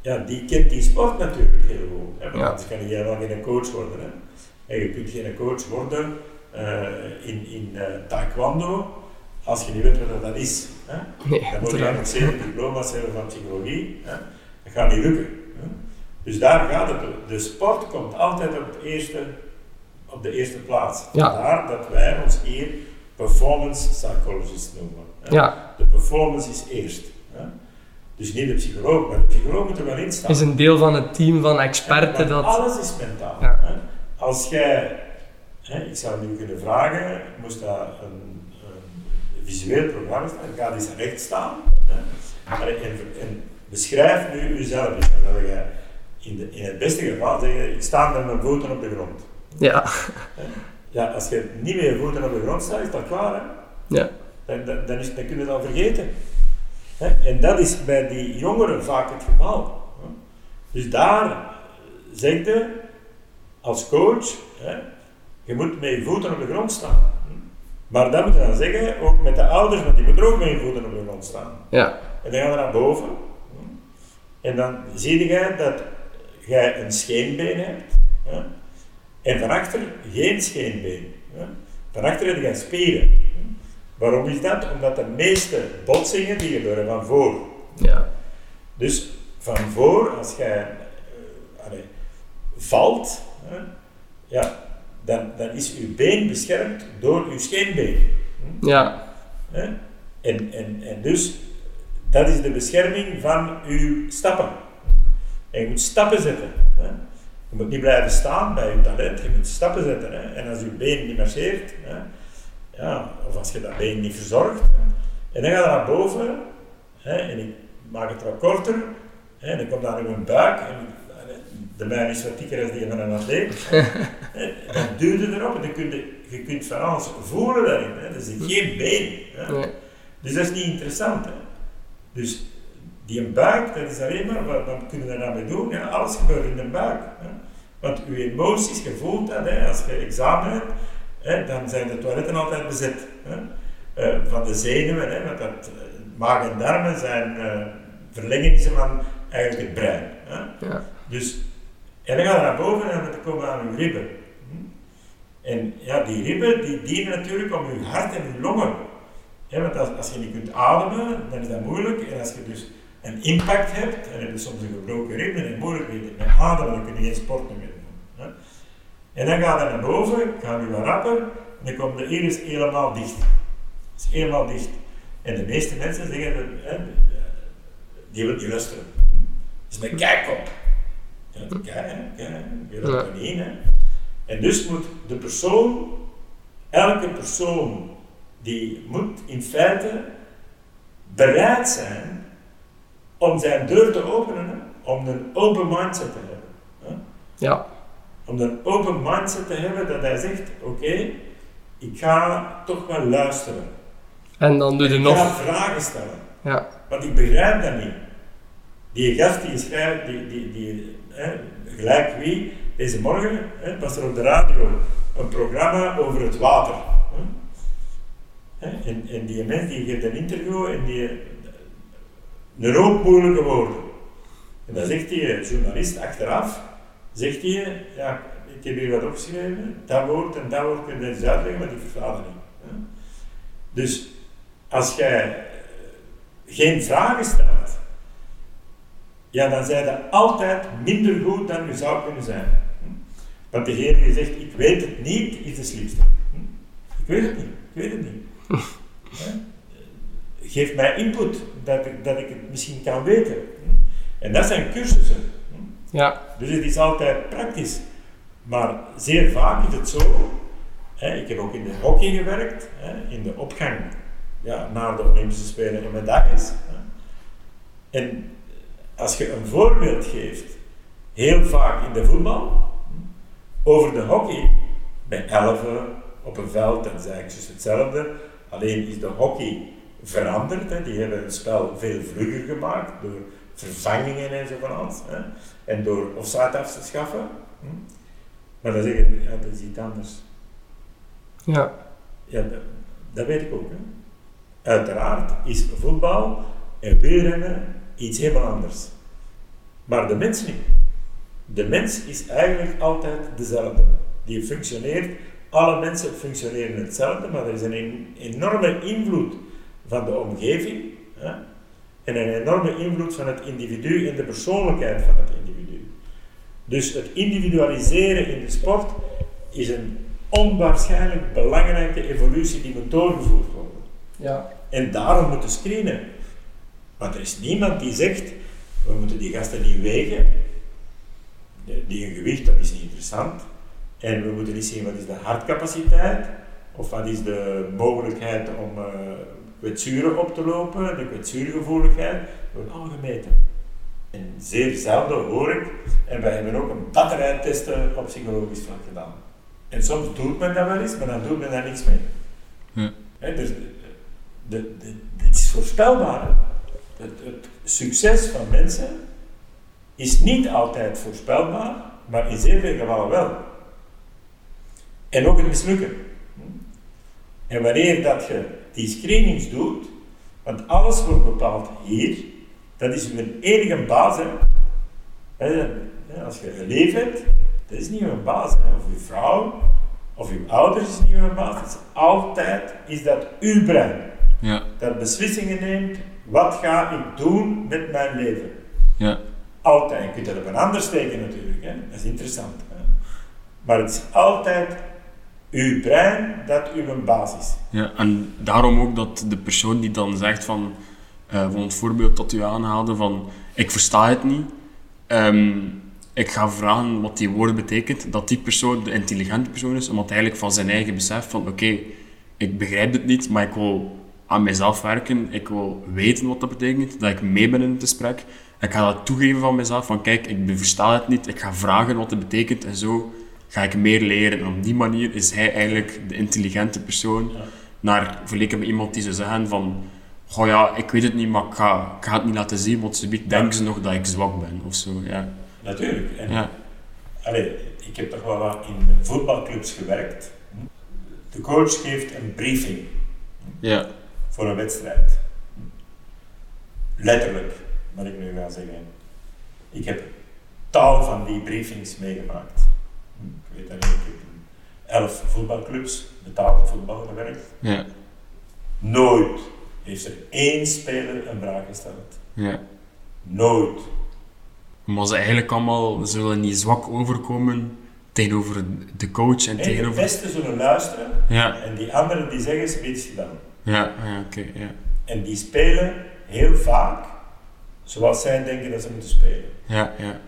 ja, die kent die sport natuurlijk heel goed. Hè, want anders kan je helemaal geen coach worden. Hè. En je kunt geen coach worden eh, in, in eh, taekwondo als je niet weet wat dat is. Hè. nee, Dan moet je nog zeven diploma's hebben van psychologie. Hè? Dat gaat niet lukken. Hè? Dus daar gaat het. De sport komt altijd op, het eerste, op de eerste plaats. Ja. Vandaar dat wij ons hier performance psychologist noemen. hè. Ja, De performance is eerst. Hè? Dus niet de psycholoog, maar de psycholoog moet er wel in staan. is een deel van het team van experten dat... Alles is mentaal. Ja. Hè? Als jij, hè, ik zou nu kunnen vragen, moest dat een, een visueel programma staan, ga eens recht staan en, en beschrijf nu jezelf. Dus dan zou jij in, de, in het beste geval zeggen, ik sta met mijn voeten op de grond. Ja, Ja, als je niet je voeten op de grond staat, is dat klaar. Hè? ja, Dan, dan, dan, is, dan kun je het al vergeten. Hè? En dat is bij die jongeren vaak het geval. Hè? Dus daar zeg je als coach, hè, je moet met je voeten op de grond staan. Maar dat moet je dan zeggen, ook met de ouders, want die moeten ook met je voeten op de grond staan. ja, En dan gaan we naar boven. En dan zie je dat jij een scheenbeen hebt. En van achter geen scheenbeen. hè? Van achter heb je spieren. Waarom is dat? Omdat de meeste botsingen die gebeuren van voor. ja, Dus van voor, als jij eh, allee, valt, hè, ja, dan, dan is uw been beschermd door uw scheenbeen. hm? ja, Hè? En, en, en dus, dat is de bescherming van uw stappen. En je moet stappen zetten. Hè? Je moet niet blijven staan bij je talent, je moet stappen zetten. Hè? En als je been niet marcheert, hè? Ja, of als je dat been niet verzorgt, hè? en dan ga je naar boven, hè? en ik maak het wat korter, hè? en dan komt daar nog een buik, en de mijne is wat dikker dan die van een atleet. Dan duw je erop en dan kun je, je kunt van alles voelen daarin. Hè? Er zit geen been. Hè? nee, Dus dat is niet interessant. Hè? Dus die buik, dat is alleen maar, wat, wat kunnen we daar nou mee doen? Ja, alles gebeurt in de buik. Hè? Want uw emoties, je voelt dat, hè? als je examen hebt, hè? dan zijn de toiletten altijd bezet. Hè? Eh, van de zenuwen, hè? want dat, eh, maag en darmen zijn eh verlengingen van eigenlijk het brein. Hè? ja, Dus, en dan gaan we naar boven en dan komen we aan uw ribben. Hm? En ja, die ribben die dienen natuurlijk om uw hart en uw longen. Ja, want als, als je niet kunt ademen, dan is dat moeilijk. En als je dus een impact hebt, en heb je soms een gebroken rib, dan is het moeilijk met ademen, dan kun je geen sport meer. Hè? En dan gaat hij naar boven, gaan we wat rapper, en dan komt de iris helemaal dicht. Is helemaal dicht. En de meeste mensen zeggen, dat, hè, die willen niet luisteren. Het is een kijkkop. Ja, kijk, kijk, je dat er niet in, hè. En dus moet de persoon, elke persoon die moet in feite bereid zijn om zijn deur te openen, om een open mindset te hebben. Hè? Ja. Om een open mindset te hebben dat hij zegt, oké, ik ga toch wel luisteren. En dan doe je ik ga nog... vragen stellen. Ja. Want ik begrijp dat niet. Die gast die schrijft, die, die, die, hè, gelijk wie, deze morgen hè, was er op de radio een programma over het water. Hè. En, en die mens die geeft een interview en die een hoop moeilijke woorden. En dan zegt die journalist achteraf, zegt hij, ja, ik heb hier wat opgeschreven, dat woord en dat woord kun je eens uitleggen, maar die versta het niet. Hè. Dus als jij eh, geen vragen stelt, ja, dan zijn je altijd minder goed dan je zou kunnen zijn. Want degene die zegt, ik weet het niet, is de slimste. Ik weet het niet, ik weet het niet. Geef mij input, dat ik, dat ik het misschien kan weten. En dat zijn cursussen. Hm? Ja. Dus het is altijd praktisch. Maar zeer vaak is het zo. Hè, ik heb ook in de hockey gewerkt, hè, in de opgang ja, naar de Olympische Spelen en medailles. En als je een voorbeeld geeft, heel vaak in de voetbal, over de hockey, bij elfen op een veld, dat is eigenlijk juist hetzelfde. Alleen is de hockey veranderd. Die hebben het spel veel vlugger gemaakt door vervangingen en zo van alles. En door offside af te schaffen. Hm. Maar dan zeggen ja, dat is iets anders. Ja. Ja, dat, dat weet ik ook. Hè. Uiteraard is voetbal en wielrennen iets helemaal anders. Maar de mens niet. De mens is eigenlijk altijd dezelfde. Die functioneert, alle mensen functioneren hetzelfde, maar er is een en- enorme invloed van de omgeving hè, en een enorme invloed van het individu en de persoonlijkheid van het individu. Dus het individualiseren in de sport is een onwaarschijnlijk belangrijke evolutie die moet doorgevoerd worden. Ja. En daarom moeten screenen. Want er is niemand die zegt, we moeten die gasten niet wegen. Die- een gewicht, dat is niet interessant. En we moeten niet zien wat is de hartcapaciteit, of wat is de mogelijkheid om eh kwetsuren op te lopen, de kwetsuurgevoeligheid. Dat wordt allemaal gemeten. En zeer zelden hoor ik, en wij hebben ook een batterijtesten op psychologisch vlak gedaan. En soms doet men dat wel eens, maar dan doet men daar niks mee. Ja. Dus, de, het is voorspelbaar. Het, het succes van mensen is niet altijd voorspelbaar, maar in zeer veel gevallen wel. En ook het mislukken. En wanneer dat je die screenings doet, want alles wordt bepaald hier, dat is uw enige baas. Hè. Als je een leven hebt, dat is niet uw baas. Hè. Of uw vrouw, of uw ouders is niet uw baas. Altijd is dat uw brein Ja, dat beslissingen neemt. Wat ga ik doen met mijn leven? ja, Altijd. Je kunt dat op een ander steken natuurlijk. Hè. Dat is interessant. Hè. Maar het is altijd uw brein dat uw baas is. ja. En daarom ook dat de persoon die dan zegt van, eh, van het voorbeeld dat u aanhaalde van, ik versta het niet, ehm, ik ga vragen wat die woord betekent, dat die persoon de intelligente persoon is, omdat hij eigenlijk van zijn eigen besef van, oké, ik begrijp het niet, maar ik wil aan mezelf werken, ik wil weten wat dat betekent, dat ik mee ben in het gesprek. Ik ga dat toegeven van mezelf, van kijk, ik versta het niet, ik ga vragen wat het betekent en zo ga ik meer leren. En op die manier is hij eigenlijk de intelligente persoon, Ja. naar vergeleken met iemand die zou zeggen van, goh ja, ik weet het niet, maar ik ga, ik ga het niet laten zien, want ze denken ze nog dat ik zwak ben, of zo, ja. Natuurlijk. En, Ja, allee, ik heb toch wel wat in voetbalclubs gewerkt. De coach geeft een briefing ja, voor een wedstrijd. Letterlijk, wat ik nu ga zeggen. Ik heb tal van die briefings meegemaakt. Ik weet dat ik heb in elf voetbalclubs, betaalde voetbal gewerkt. ja, Nooit heeft er één speler een vraag gesteld. ja. Nooit. Maar ze eigenlijk allemaal zullen niet zwak overkomen tegenover de coach en de tegenover... beste zullen luisteren Ja, en die anderen die zeggen ze iets gedaan. ja, ja oké, ja. En die spelen heel vaak zoals zij denken dat ze moeten spelen. Ja, ja,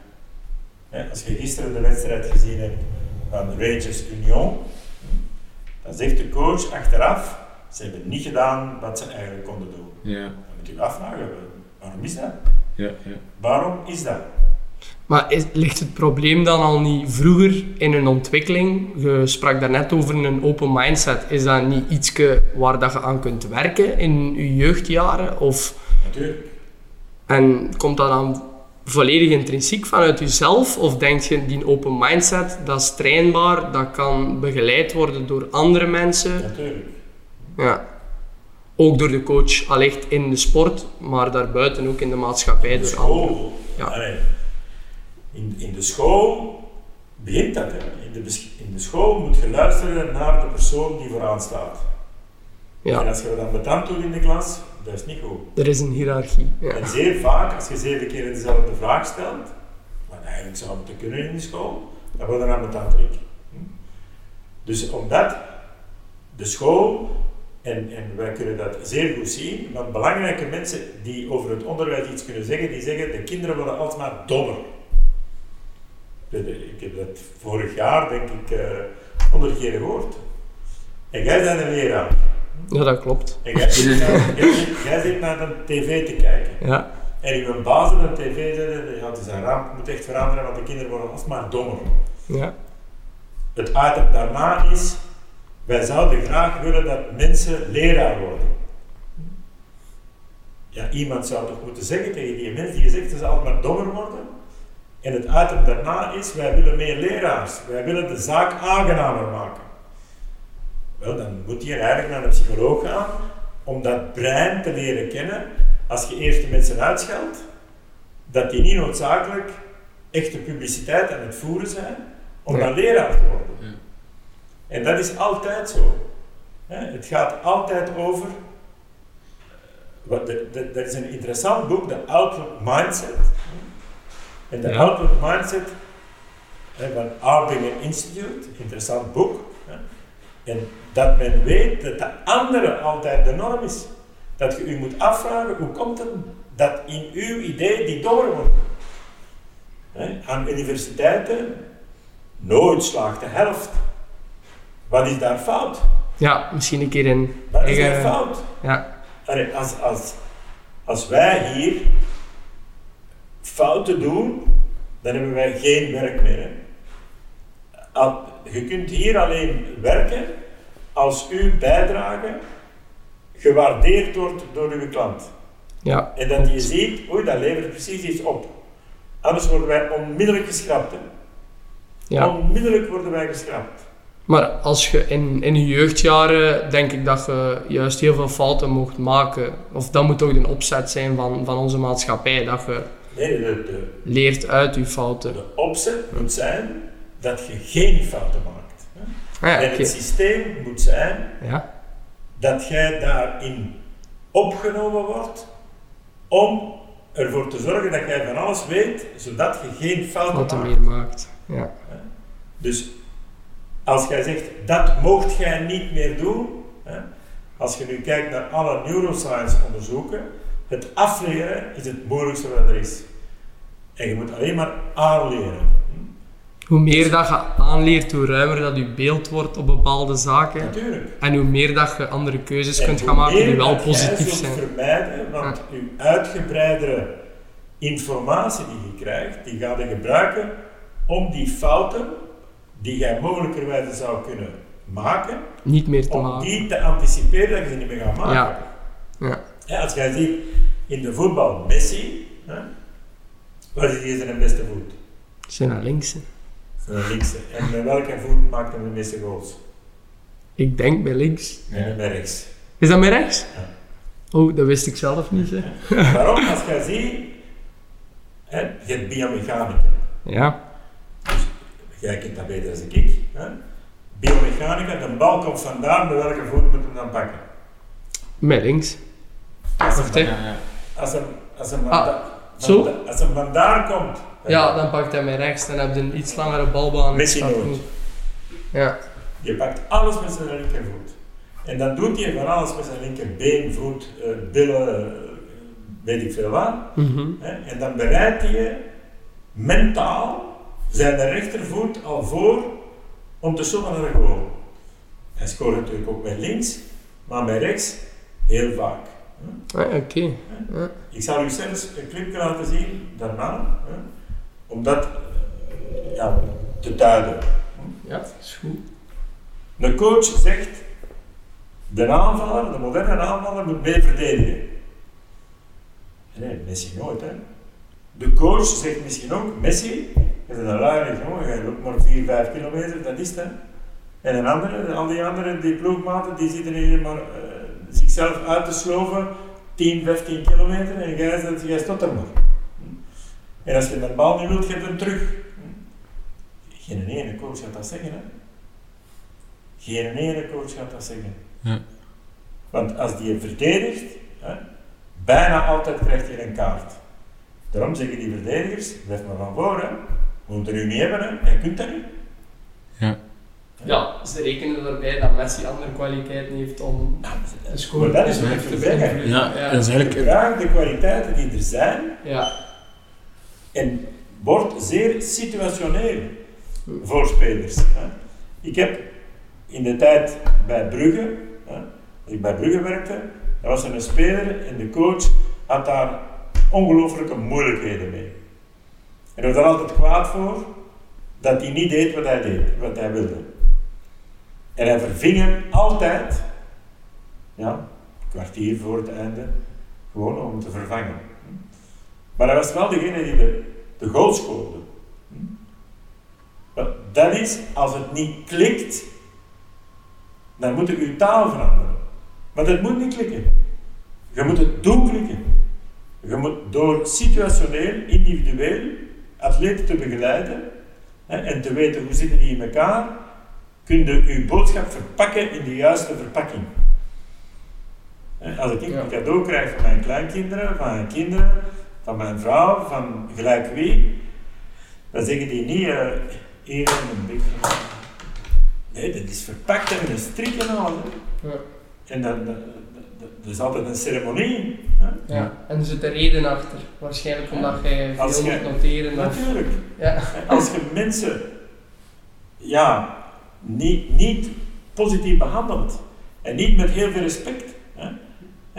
Als je gisteren de wedstrijd gezien hebt van Rangers Union, dan zegt de coach achteraf, ze hebben niet gedaan wat ze eigenlijk konden doen. Ja, Dan moet je je afvragen, waarom is dat? ja, ja. Waarom is dat? Maar is, ligt het probleem dan al niet vroeger in een ontwikkeling? Je sprak daarnet over een open mindset. Is dat niet iets waar dat je aan kunt werken in je jeugdjaren? Of, Natuurlijk. en komt dat dan volledig intrinsiek vanuit jezelf? Of denk je die open mindset, dat is trainbaar, dat kan begeleid worden door andere mensen? Natuurlijk. Ja. Ook door de coach, allicht in de sport, maar daarbuiten ook in de maatschappij door anderen. School. Ja. Allee, in, in de school begint dat. Hè. In, de, in de school moet je luisteren naar de persoon die vooraan staat. En Ja, als je dat dan betant doet in de klas, dat is niet goed. er is een hiërarchie. Ja. En zeer vaak, als je zeven keer dezelfde vraag stelt, wat eigenlijk zou moeten kunnen in de school, dan wordt er aan betant ik. Dus omdat de school, en, en wij kunnen dat zeer goed zien, want belangrijke mensen die over het onderwijs iets kunnen zeggen, die zeggen de kinderen worden alsmaar dommer. Ik heb dat vorig jaar, denk ik, eh honderd keer gehoord. En jij bent een leraar. ja, dat klopt. En jij zit, naar, jij, zit, jij zit naar de tv te kijken. Ja, En uw baas op de tv zei, ja, het is een ramp, het moet echt veranderen, want de kinderen worden alsmaar dommer. ja, Het item daarna is, wij zouden graag willen dat mensen leraar worden. Ja, iemand zou toch moeten zeggen tegen die mensen die zegt, ze zal alsmaar dommer worden. En het item daarna is, wij willen meer leraars. Wij willen de zaak aangenamer maken. Wel, dan moet je eigenlijk naar een psycholoog gaan om dat brein te leren kennen. Als je eerst de mensen uitscheldt, dat die niet noodzakelijk echte publiciteit aan het voeren zijn om Ja. dan leraar te worden. En dat is altijd zo. Het gaat altijd over. de- Er is een interessant boek, de Outlook Mindset. En de Ja. Outlook Mindset van Arbinger Institute, interessant boek. En dat men weet dat de andere altijd de norm is. Dat je u moet afvragen, hoe komt het dat in uw idee die dommer wordt? Aan universiteiten nooit slaagt de helft. Wat is daar fout? ja, misschien een keer in Wat is daar fout? Ja, Allee, als, als, als wij hier fouten doen, dan hebben wij geen werk meer. Hè. Je kunt hier alleen werken als uw bijdrage gewaardeerd wordt door uw klant. ja, En dat je ziet, oei, dat levert precies iets op. Anders worden wij onmiddellijk geschrapt. Hè. ja. Onmiddellijk worden wij geschrapt. Maar als je in, in je jeugdjaren, denk ik dat je juist heel veel fouten mocht maken. Of dat moet toch de opzet zijn van, van onze maatschappij, dat je Nee, de, de, leert uit je fouten. de opzet moet zijn dat je geen fouten maakt. Hè. Ah, ja, en het systeem moet zijn Ja, dat jij daarin opgenomen wordt om ervoor te zorgen dat jij van alles weet, zodat je geen fouten maakt. meer maakt. Ja, Dus als jij zegt, dat moogt jij niet meer doen, hè, als je nu kijkt naar alle neuroscience onderzoeken, het afleren is het moeilijkste wat er is. En je moet alleen maar aanleren. hoe meer dat je aanleert, hoe ruimer dat je beeld wordt op bepaalde zaken. Natuurlijk. En hoe meer dat je andere keuzes En kunt gaan maken die wel positief zijn. vermijden, want uw uitgebreidere informatie die je krijgt, die ga je gebruiken om die fouten die jij mogelijkerwijze zou kunnen maken, Niet meer te om maken. die te anticiperen dat je ze niet meer gaat maken. Ja. Ja. Ja, als jij ziet in de voetbal Messi, hè, wat is hier zijn beste voet? Zijn naar links. Zijn linkse. En met welke voet maakt hij de meeste goals? Ik denk bij links. Met met rechts. Is dat met rechts? Ja. Oh, dat wist ik zelf niet. Hè. Waarom? Als jij ziet, hè, je hebt biomechanica. Ja. Jij kent dat beter dan ik. Hè? Biomechanica, de bal komt vandaan, met welke voet moet hem dan pakken? Met links. Als Wacht, hè. Ja. als hem, als hem, Ah, van- zo? als hem vandaan komt, Ja, dan pakt hij met rechts. Dan heb je een iets langere balbaan. Messi nooit. Ja. je pakt alles met zijn linkervoet. En dan doet hij van alles met zijn linkerbeen, voet, eh, billen, eh, weet ik veel wat. Mhm. Hè? En dan bereidt hij mentaal zijn rechtervoet al voor om te shotten naar de goal. Hij scoort natuurlijk ook met links, maar met rechts heel vaak. Ah, Oké. Ja. Ik zal u zelfs een clipje laten zien daarna, hè, om dat eh, ja, te duiden. ja, is goed. De coach zegt, de aanvaller, de moderne aanvaller moet mee verdedigen. Nee, Messi nooit hè. De coach zegt misschien ook, Messi, je bent een luie jongen, je loopt maar 4, 5 kilometer, dat is het hè. En een andere, al die andere, die ploegmaten, die zitten hier maar eh, zichzelf uit te sloven, 10, 15 kilometer, en jij, zegt, jij stopt er maar. En als je de bal niet wilt, geef hem terug. Geen ene coach gaat dat zeggen hè. Geen ene coach gaat dat zeggen. Ja. Want als die je verdedigt, hè, bijna altijd krijgt je een kaart. Daarom zeggen die verdedigers, blijf maar van voor, hè. We moeten er nu niet hebben, hè. Jij kunt dat niet. Ja. Ja, ze rekenen erbij dat Messi andere kwaliteiten heeft om een score Maar dat is wat ik te. Ja, dat is eigenlijk... Gebruik de kwaliteiten die er zijn Ja, en word zeer situationeel voor spelers. Hè. Ik heb in de tijd bij Brugge, hè, ik bij Brugge werkte, er was er een speler en de coach had daar ongelooflijke moeilijkheden mee. En hij was er altijd kwaad voor dat hij niet deed wat hij deed, wat hij wilde. En hij verving hem altijd, ja, een kwartier voor het einde, gewoon om te vervangen. Maar hij was wel degene die de, de goal scoorde. Dat is, als het niet klikt, dan moet je je taal veranderen. Maar dat moet niet klikken. Je moet het doen klikken. Je moet door situationeel, individueel, atleten te begeleiden hè, en te weten hoe zitten die in elkaar, kun je je boodschap verpakken in de juiste verpakking. Hè, Als ik Ja. een cadeau krijg van mijn kleinkinderen, van mijn kinderen, van mijn vrouw, van gelijk wie, dan zeggen die niet eh hier in een bik. Nee, dat is verpakt en een strik en ja, En dan, is altijd een ceremonie. Hè? ja. En er zit een reden achter. Waarschijnlijk omdat jij Als veel jij- moet noteren. Of, Natuurlijk. ja. Als je mensen ja, niet, niet positief behandelt en niet met heel veel respect. Hè?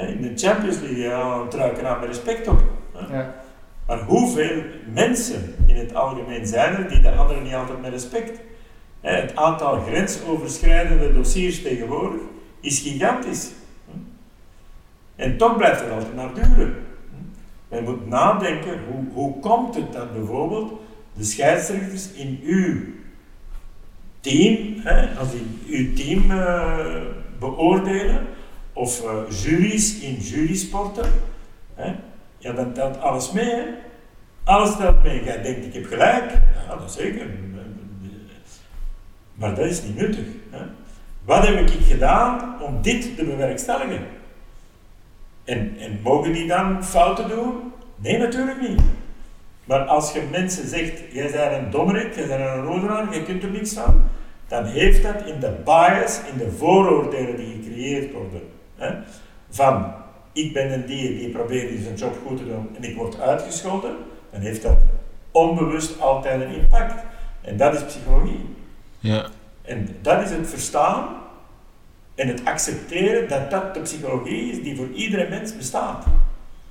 In de Champions League ja, druiken aan met respect op. Hè? Ja. Maar hoeveel mensen in het algemeen zijn er die de anderen niet altijd met respect? Hè, Het aantal grensoverschrijdende dossiers tegenwoordig is gigantisch. En toch blijft het altijd maar duren. Men moet nadenken, hoe, hoe komt het dat bijvoorbeeld de scheidsrechters in uw team, hè, als die uw team eh, beoordelen, of eh, juries in jurysporten, hè, ja, dan telt alles mee. Alles telt mee. Jij denkt, ik heb gelijk. Ja, dat zeker. Maar dat is niet nuttig. Hè. Wat heb ik gedaan om dit te bewerkstelligen? En, en mogen die dan fouten doen? Nee, natuurlijk niet. Maar als je mensen zegt, jij bent een dommerik, jij bent een rodenaar, je kunt er niks van, dan heeft dat in de bias, in de vooroordelen die gecreëerd worden, hè, van ik ben een dier die probeert zijn job goed te doen en ik word uitgescholden, dan heeft dat onbewust altijd een impact. En dat is psychologie. Ja. En dat is het verstaan en het accepteren dat dat de psychologie is die voor iedere mens bestaat.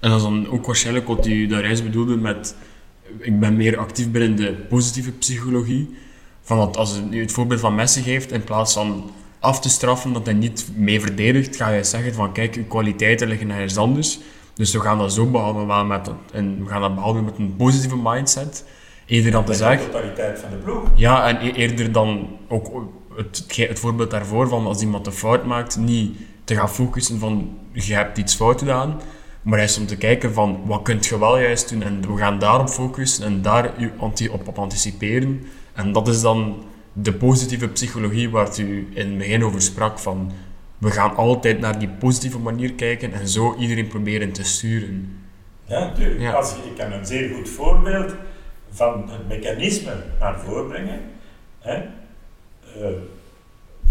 En dat is dan ook waarschijnlijk wat u daar juist bedoelde met... Ik ben meer actief binnen de positieve psychologie. Van dat als u het voorbeeld van Messi geeft, in plaats van af te straffen dat hij niet mee verdedigt, ga je zeggen van kijk, uw kwaliteiten liggen ergens anders. Dus we gaan dat zo behandelen, met, en we gaan dat behandelen met een positieve mindset. Eerder dan te zeggen... de totaliteit van de ploeg. Ja, en e- eerder dan ook het, het voorbeeld daarvoor van als iemand een fout maakt, niet te gaan focussen van je hebt iets fout gedaan, maar juist om te kijken van wat kunt je wel juist doen en we gaan daarop focussen en daar u anti, op, op anticiperen. En dat is dan de positieve psychologie waar u in het begin over sprak van we gaan altijd naar die positieve manier kijken en zo iedereen proberen te sturen. Ja, natuurlijk. Ja. Als, ik kan een zeer goed voorbeeld van het mechanisme naar voren brengen. Hè? Eh,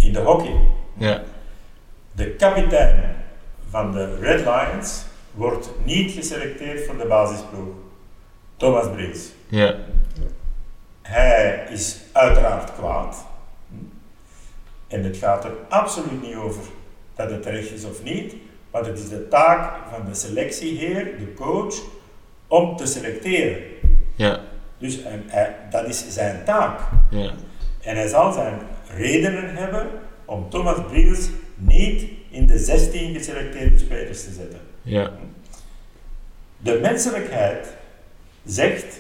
in de hockey. Ja. De kapitein van de Red Lions wordt niet geselecteerd voor de basisploeg. Thomas Brils. Ja. Hij is uiteraard kwaad. En het gaat er absoluut niet over dat het terecht is of niet, maar het is de taak van de selectieheer, de coach, om te selecteren. Ja, Dus en hij- dat is zijn taak. ja, En hij zal zijn redenen hebben om Thomas Briels niet in de 16 geselecteerde spelers te zetten. ja, De menselijkheid zegt,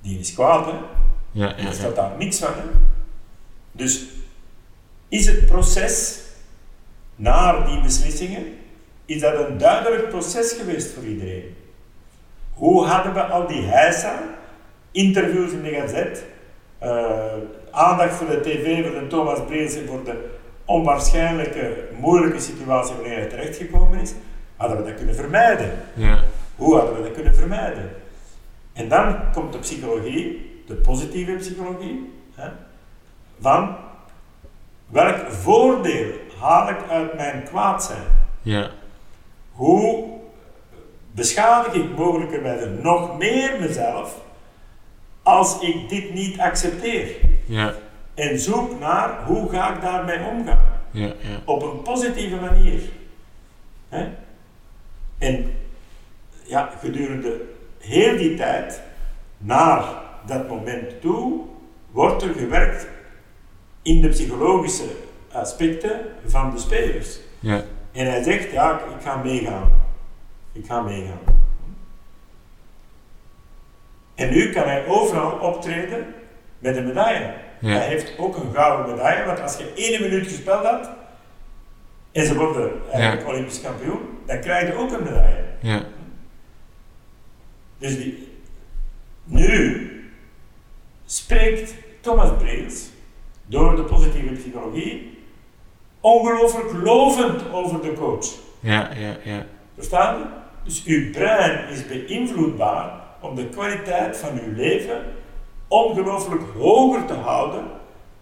die is kwaad, hè? ja, Er ja, staat daar niks van. Hè? Dus is het proces naar die beslissingen, is dat een duidelijk proces geweest voor iedereen? Hoe hadden we al die heisa, interviews in de gazet, eh, aandacht voor de tv, voor de Thomas Breels en voor de onwaarschijnlijke, moeilijke situatie waarin hij terechtgekomen is, hadden we dat kunnen vermijden. ja, Hoe hadden we dat kunnen vermijden? En dan komt de psychologie, de positieve psychologie, hè, van welk voordeel haal ik uit mijn kwaad zijn? ja, Hoe beschadig ik mogelijkerwijze nog meer mezelf als ik dit niet accepteer? ja, En zoek naar hoe ga ik daarmee omgaan? ja, ja, op een positieve manier. Hè? En ja, gedurende heel die tijd, naar dat moment toe, wordt er gewerkt in de psychologische aspecten van de spelers. ja, En hij zegt, ja, ik- ik ga meegaan. Ik ga meegaan. En nu kan hij overal optreden met een medaille. Ja. Hij heeft ook een gouden medaille, want als je één minuut gespeeld had en ze worden eigenlijk Olympisch kampioen, dan krijg je ook een medaille. ja, Dus die, nu spreekt Thomas Breels door de positieve psychologie ongelooflijk lovend over de coach. ja, ja, ja, Verstaan? Dus uw brein is beïnvloedbaar om de kwaliteit van uw leven ongelooflijk hoger te houden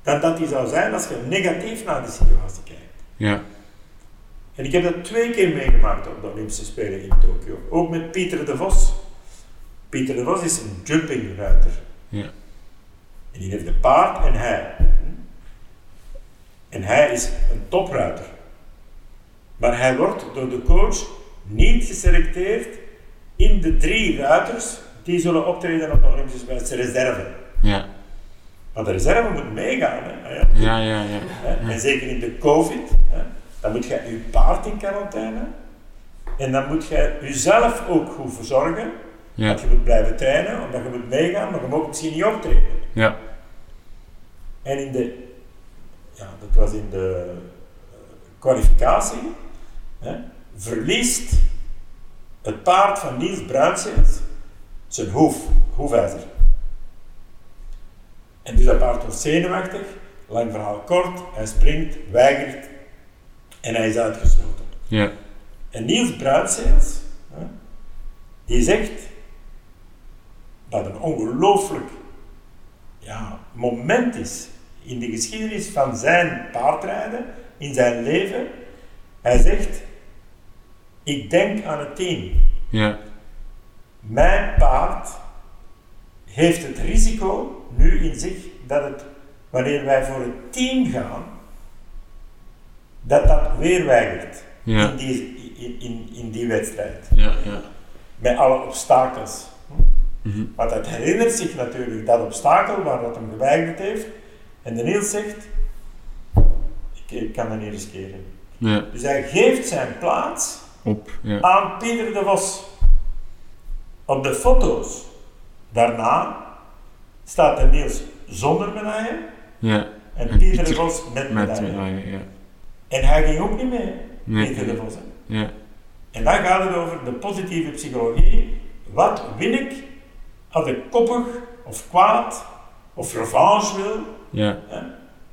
dan dat die zou zijn als je negatief naar de situatie kijkt. ja, En ik heb dat twee keer meegemaakt op de Olympische Spelen in Tokio. Ook met Pieter de Vos. Pieter de Vos is een jumpingruiter. ja, En die heeft een paard en hij. En hij is een topruiter. Maar hij wordt door de coach niet geselecteerd in de drie ruiters die zullen optreden op de Olympische Spelen, reserve. ja, Want de reserve moet meegaan. Hè? Ja. ja, ja? En zeker in de COVID, hè? dan moet je je paard in quarantaine. En dan moet je jezelf ook goed verzorgen. ja, Want je moet blijven trainen, omdat je moet meegaan, maar je mag misschien niet optreden. ja, En in de, ja, dat was in de eh, kwalificatie, hè, verliest het paard van Niels Bruinseels zijn hoef, hoefijzer. En dus dat paard wordt zenuwachtig, lang verhaal kort, hij springt, weigert en hij is uitgesloten. ja, En Niels Bruinseels, die zegt dat een ongelooflijk ja, moment is in de geschiedenis van zijn paardrijden, in zijn leven. Hij zegt, ik denk aan het team. ja, Mijn paard heeft het risico nu in zich dat het, wanneer wij voor het team gaan, dat dat weer weigert Ja. in, die, in, in, in die wedstrijd. ja, ja, Met alle obstakels. Mhm. Want het herinnert zich natuurlijk dat obstakel waar dat hem geweigerd heeft. En de Niels zegt, ik, ik kan dat niet riskeren. ja, Dus hij geeft zijn plaats op, aan Pieter de Vos. Op de foto's daarna staat de Niels zonder medaille ja, en, En Pieter de Vos met met medaille. medaille, ja, En hij ging ook niet mee, Nee, Pieter de. Vos. ja, En dan gaat het over de positieve psychologie. Wat win ik als ik koppig of kwaad of revanche wil? ja?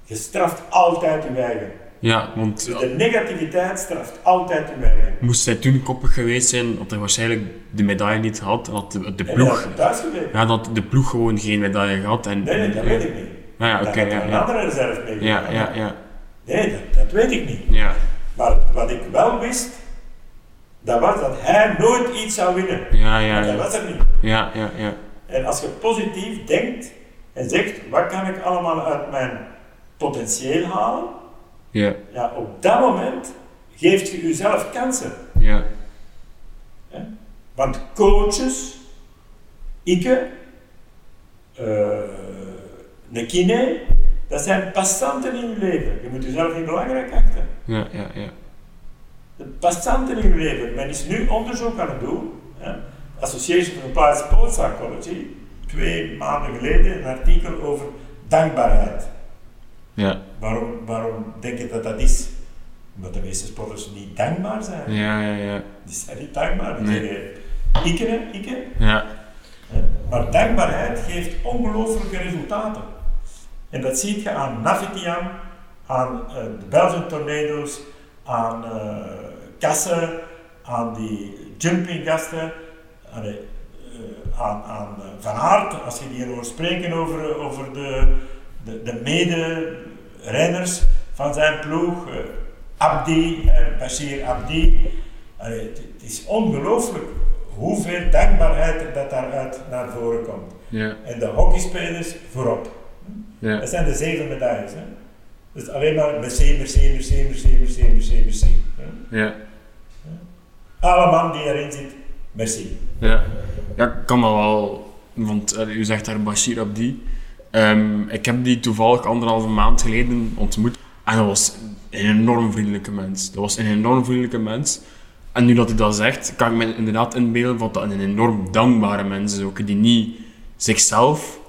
Je straft altijd je eigen. Ja, want Dus de negativiteit straft altijd je eigen. moest hij toen koppig geweest zijn, had hij waarschijnlijk de medaille niet gehad, had de, de ploeg, thuis gebleven. ja, dat de ploeg gewoon geen medaille gehad. En, Nee, nee, dat weet ik niet. Ja, ja, oké, ja, een ja, andere reserve mee ja, ja, ja, Nee, dat, dat weet ik niet. ja, Maar wat ik wel wist, dat was dat hij nooit iets zou winnen. ja, ja, dat ja, was er niet. ja, ja, ja, En als je positief denkt en zegt, wat kan ik allemaal uit mijn potentieel halen? Ja, Ja, op dat moment geeft je jezelf kansen. Ja. Hè? Want coaches, ik, uh, een kine, dat zijn passanten in je leven. Je moet jezelf niet belangrijk achten. Ja, ja, ja. De passanten in je leven. Men is nu onderzoek aan het doen. Hè? Association for Applied Sports Psychology, twee maanden geleden een artikel over dankbaarheid. Ja. Waarom, waarom denk je dat dat is? Omdat de meeste sporters niet dankbaar zijn. Ja, ja, ja. Die zijn niet dankbaar. Die Nee. zeggen, ikke, ikke. Ja. Maar dankbaarheid geeft ongelooflijke resultaten. En dat zie je aan Navitian, aan eh, de Belgian Tornado's, aan eh Kassen, aan die jumping gasten, aan, eh, aan, aan eh, Van Aert, als je die hoort spreken over, over de, de, de mede-renners van zijn ploeg, eh, Abdi, Bashir Abdi. Allee, het, het is ongelooflijk hoeveel dankbaarheid er dat daaruit naar voren komt. Ja. En de hockeyspelers voorop. Ja. Dat zijn de zeven medailles. Hè? Dus alleen maar merci, merci, merci, merci, merci, merci, merci. hè. Ja. Alle man die erin zit, merci. Ja, ja ik kan dat wel. Want u zegt daar Bashir Abdi. Ehm, ik heb die toevallig anderhalve maand geleden ontmoet. En dat was een enorm vriendelijke mens. Dat was een enorm vriendelijke mens. En nu dat hij dat zegt, kan ik me inderdaad inbeelden dat dat een enorm dankbare mens is. Ook die niet zichzelf,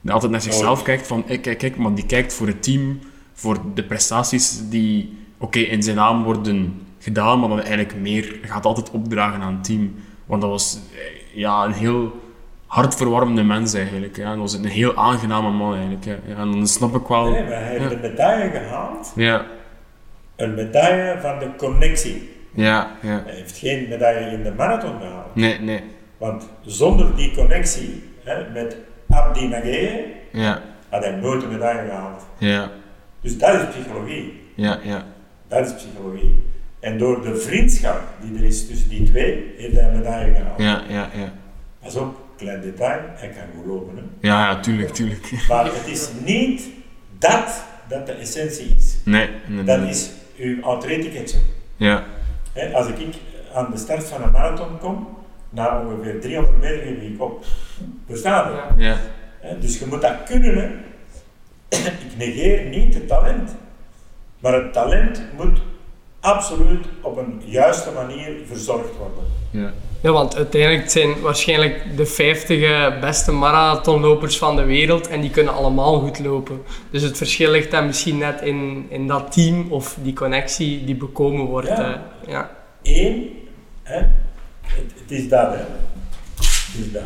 die altijd naar zichzelf Nooit. kijkt van ik kijk, kijk, maar die kijkt voor het team, voor de prestaties die oké in zijn naam worden gedaan, maar dan eigenlijk meer gaat altijd opdragen aan het team. Want dat was eh, ja, een heel hartverwarmende mens eigenlijk. Ja. Dat was een heel aangename man eigenlijk. Ja. En dan snap ik wel... Nee, maar hij heeft een medaille gehaald. Ja, Een medaille van de connectie. ja, ja. Hij heeft geen medaille in de marathon gehaald. Nee, nee. Want zonder die connectie hè, met Abdi Nageye Ja, had hij nooit een medaille gehaald. ja, Dus dat is psychologie. ja, ja. Dat is psychologie. En door de vriendschap die er is tussen die twee, heeft hij een medaille gehaald. Ja, ja, ja. Pas op, klein detail, hij kan goed lopen. Hè. Ja, ja, tuurlijk, tuurlijk. Maar het is niet dat dat de essentie is. Nee, Dat inderdaad. is uw entree-ticketje. Ja, Als ik aan de start van een marathon kom, na ongeveer 300 meter geef ik op. Verstaan je? Ja. Hè, Dus je moet dat kunnen. Hè. [clears throat] Ik negeer niet het talent. Maar het talent moet absoluut op een juiste manier verzorgd worden. ja. Ja, want uiteindelijk zijn waarschijnlijk de 50 eh, beste marathonlopers van de wereld en die kunnen allemaal goed lopen. Dus het verschil ligt dan misschien net in, in dat team of die connectie die bekomen wordt. Ja. eh, ja. Eén, hè, het, het is dat. Hè. Het is dat.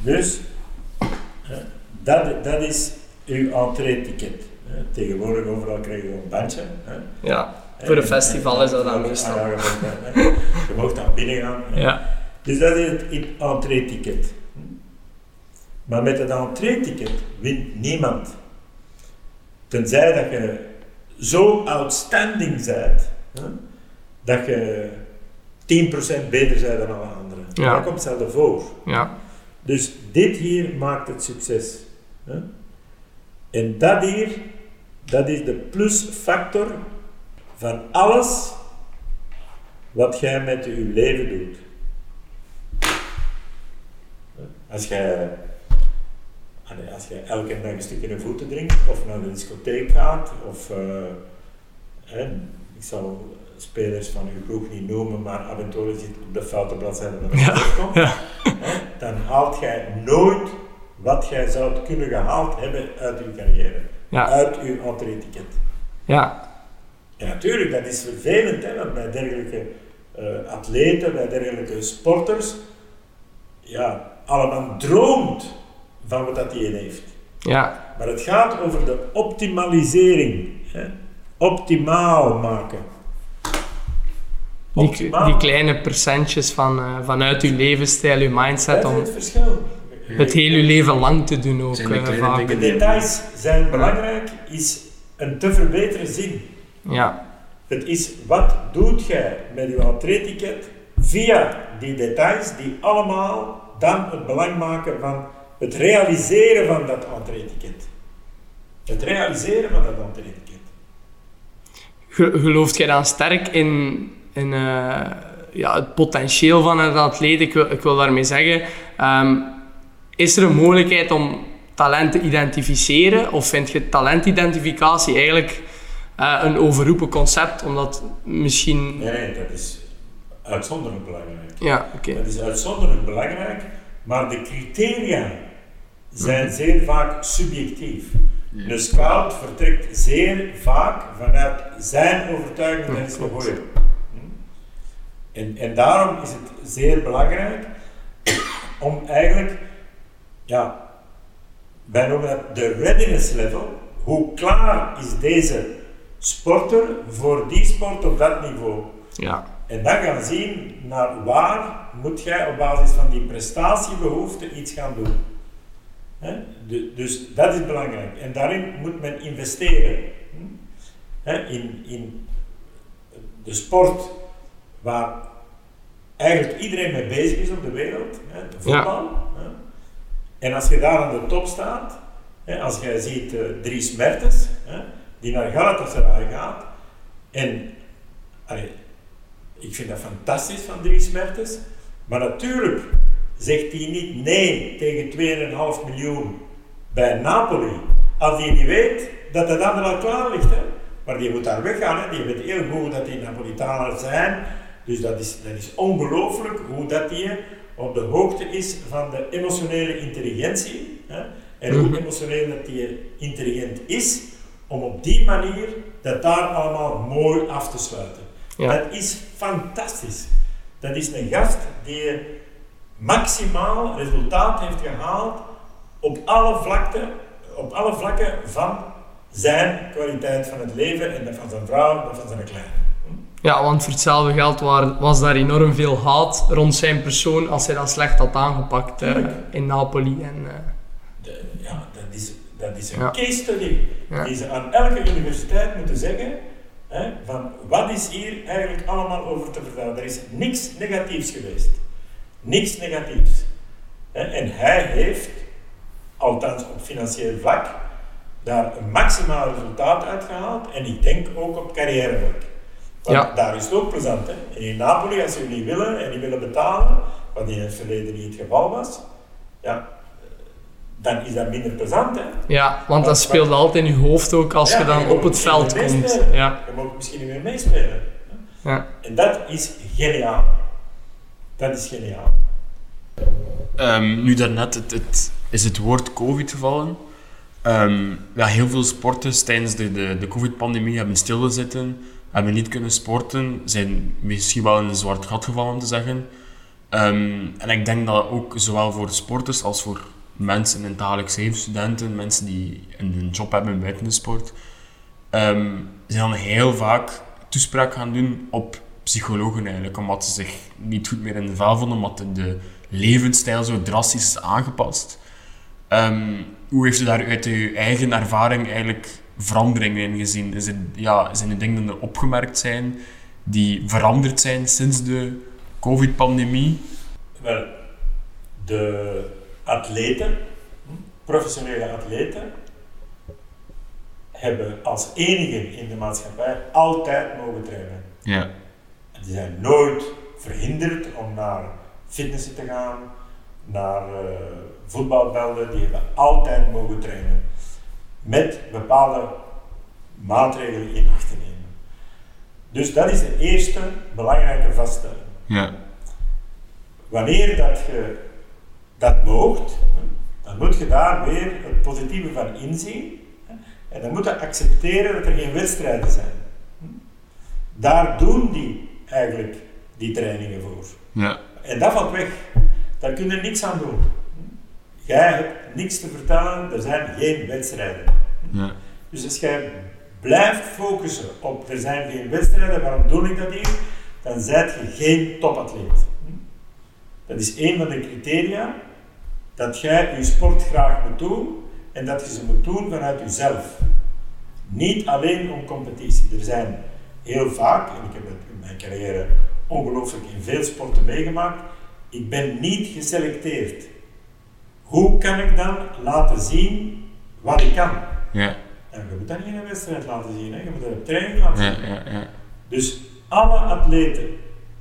Dus, hè, dat, dat is uw entree-ticket. Tegenwoordig overal krijg je een bandje. Hè. ja, voor een En- festival is dat dan meestal. ja, [laughs] je, mag daar, binnen gaan. Ja. Dus dat is het entree-ticket. Maar met het entree-ticket wint niemand. Tenzij dat je zo outstanding bent, hè, dat je 10% beter bent dan alle anderen. Ja. Dat komt zelden voor. Ja. Dus dit hier maakt het succes. Hè. En dat hier, dat is de plusfactor van alles wat jij met je leven doet. Als jij, allee, als jij elke dag een stukje in voeten drinkt, of naar de discotheek gaat, of eh, hè, ik zal spelers van uw ploeg niet noemen, maar af en toe zit op de foute bladzijde de Ja, komt, ja. hè, dan haalt jij nooit wat jij zou kunnen gehaald hebben uit je carrière, Ja. uit je entree-ticket. Ja. Ja, natuurlijk, dat is vervelend, hè, want bij dergelijke eh, atleten, bij dergelijke sporters, ja, allemaal droomt van wat dat hij heeft. Ja. Maar het gaat over de optimalisering. Hè. Optimaal maken. Die, Optimaal. die kleine percentjes van, eh, vanuit uw levensstijl, uw mindset, Dat is om het verschil. het heel uw leven lang te doen ook Zijn de eh, dingen De details zijn belangrijk, is een te verbeteren zin. Ja. Het is wat doet jij met je entree-ticket via die details die allemaal dan het belang maken van het realiseren van dat entree-ticket. Het realiseren van dat entree-ticket. gelooft jij dan sterk in, in eh, ja, het potentieel van een atleet? Ik wil, ik wil daarmee zeggen, ehm, is er een mogelijkheid om talent te identificeren? Of vind je talentidentificatie eigenlijk uh, een overroepen concept, omdat misschien... Nee, nee, dat is uitzonderlijk belangrijk. Ja, oké. Dat is uitzonderlijk belangrijk, maar de criteria zijn zeer vaak subjectief. Een scout vertrekt zeer vaak vanuit zijn overtuiging dat is de goeie. En, en daarom is het zeer belangrijk om eigenlijk, ja, wij noemen dat de readiness level. Hoe klaar is deze sporter voor die sport op dat niveau? Ja. En dan gaan zien naar waar moet jij op basis van die prestatiebehoeften iets gaan doen dus dat is belangrijk. En daarin moet men investeren. in, in de sport waar eigenlijk iedereen mee bezig is op de wereld, de voetbal. En als je daar aan de top staat, als jij ziet uh, Dries Mertens, die naar Galatasaray gaat, en ik vind dat fantastisch van Dries Mertens, maar natuurlijk zegt hij niet nee tegen 2,5 miljoen bij Napoli. Als hij niet weet dat het ander al klaar ligt. Hè. Maar die moet daar weggaan. Hè. Die weet heel goed dat die Napolitaners zijn. Dus dat is, dat is ongelooflijk hoe dat die op de hoogte is van de emotionele intelligentie. Hè. En hoe mhm. emotioneel dat die intelligent is om op die manier dat daar allemaal mooi af te sluiten. Dat is fantastisch. Dat is een gast die maximaal resultaat heeft gehaald op alle, vlakten, op alle vlakken van zijn kwaliteit van het leven en dat van zijn vrouw en van zijn kleine. Ja, want voor hetzelfde geld was daar enorm veel haat rond zijn persoon als hij dat slecht had aangepakt uh, in Napoli. En, uh... De, ja, dat is, dat is een ja. case study die ze aan elke universiteit moeten zeggen. Hè, van wat is hier eigenlijk allemaal over te vertellen? Er is niks negatiefs geweest. Niks negatiefs. En hij heeft, althans op financieel vlak, daar een maximaal resultaat uitgehaald. En ik denk ook op carrièrevlak. Want ja. daar is het ook plezant. Hè? In Napoli, als jullie willen en die willen betalen, wat in het verleden niet het geval was, ja, dan is dat minder plezant. Hè? Ja, want dat speelt altijd in je hoofd ook als je dan op het veld komt. Ja. Je mag misschien niet meer meespelen. Ja. En dat is geniaal. Dat is geniaal. Um, nu daarnet het, het, is het woord COVID gevallen. Um, ja, heel veel sporters tijdens de, de, de COVID-pandemie hebben stilgezitten, hebben niet kunnen sporten, zijn misschien wel in een zwart gat gevallen te zeggen. Um, en ik denk dat ook zowel voor sporters als voor mensen in het dagelijks leven, studenten, mensen die een job hebben buiten de sport, um, zijn dan heel vaak toespraak gaan doen op psychologen eigenlijk, omdat ze zich niet goed meer in de vel vonden, omdat de levensstijl zo drastisch is aangepast. Um, hoe heeft u daar uit uw eigen ervaring eigenlijk veranderingen in gezien? Ja, zijn er dingen die er opgemerkt zijn die veranderd zijn sinds de COVID-pandemie? Wel, de atleten, professionele atleten, hebben als enige in de maatschappij altijd mogen trainen. Ja. Die zijn nooit verhinderd om naar fitnessen te gaan, naar uh, voetbalvelden. Die hebben altijd mogen trainen. Met bepaalde maatregelen in acht te nemen. Dus dat is de eerste belangrijke vaststelling. Ja. Wanneer dat je dat moogt, dan moet je daar weer het positieve van inzien. En dan moet je accepteren dat er geen wedstrijden zijn. Daar doen die eigenlijk die trainingen voor. Ja. En dat valt weg. Daar kun je niks aan doen. Jij hebt niks te vertellen, er zijn geen wedstrijden. Ja. Dus als jij blijft focussen op er zijn geen wedstrijden, waarom doe ik dat hier? Dan zijt je geen topatleet. Dat is een van de criteria dat jij je sport graag moet doen en dat je ze moet doen vanuit jezelf. Niet alleen om competitie. Er zijn heel vaak, en ik heb het in mijn carrière ongelooflijk in veel sporten meegemaakt, ik ben niet geselecteerd. Hoe kan ik dan laten zien wat ik kan? Ja. En je moet dat niet in een wedstrijd laten zien, hè. je moet dat op training laten Ja, zien. ja, ja. Dus alle atleten,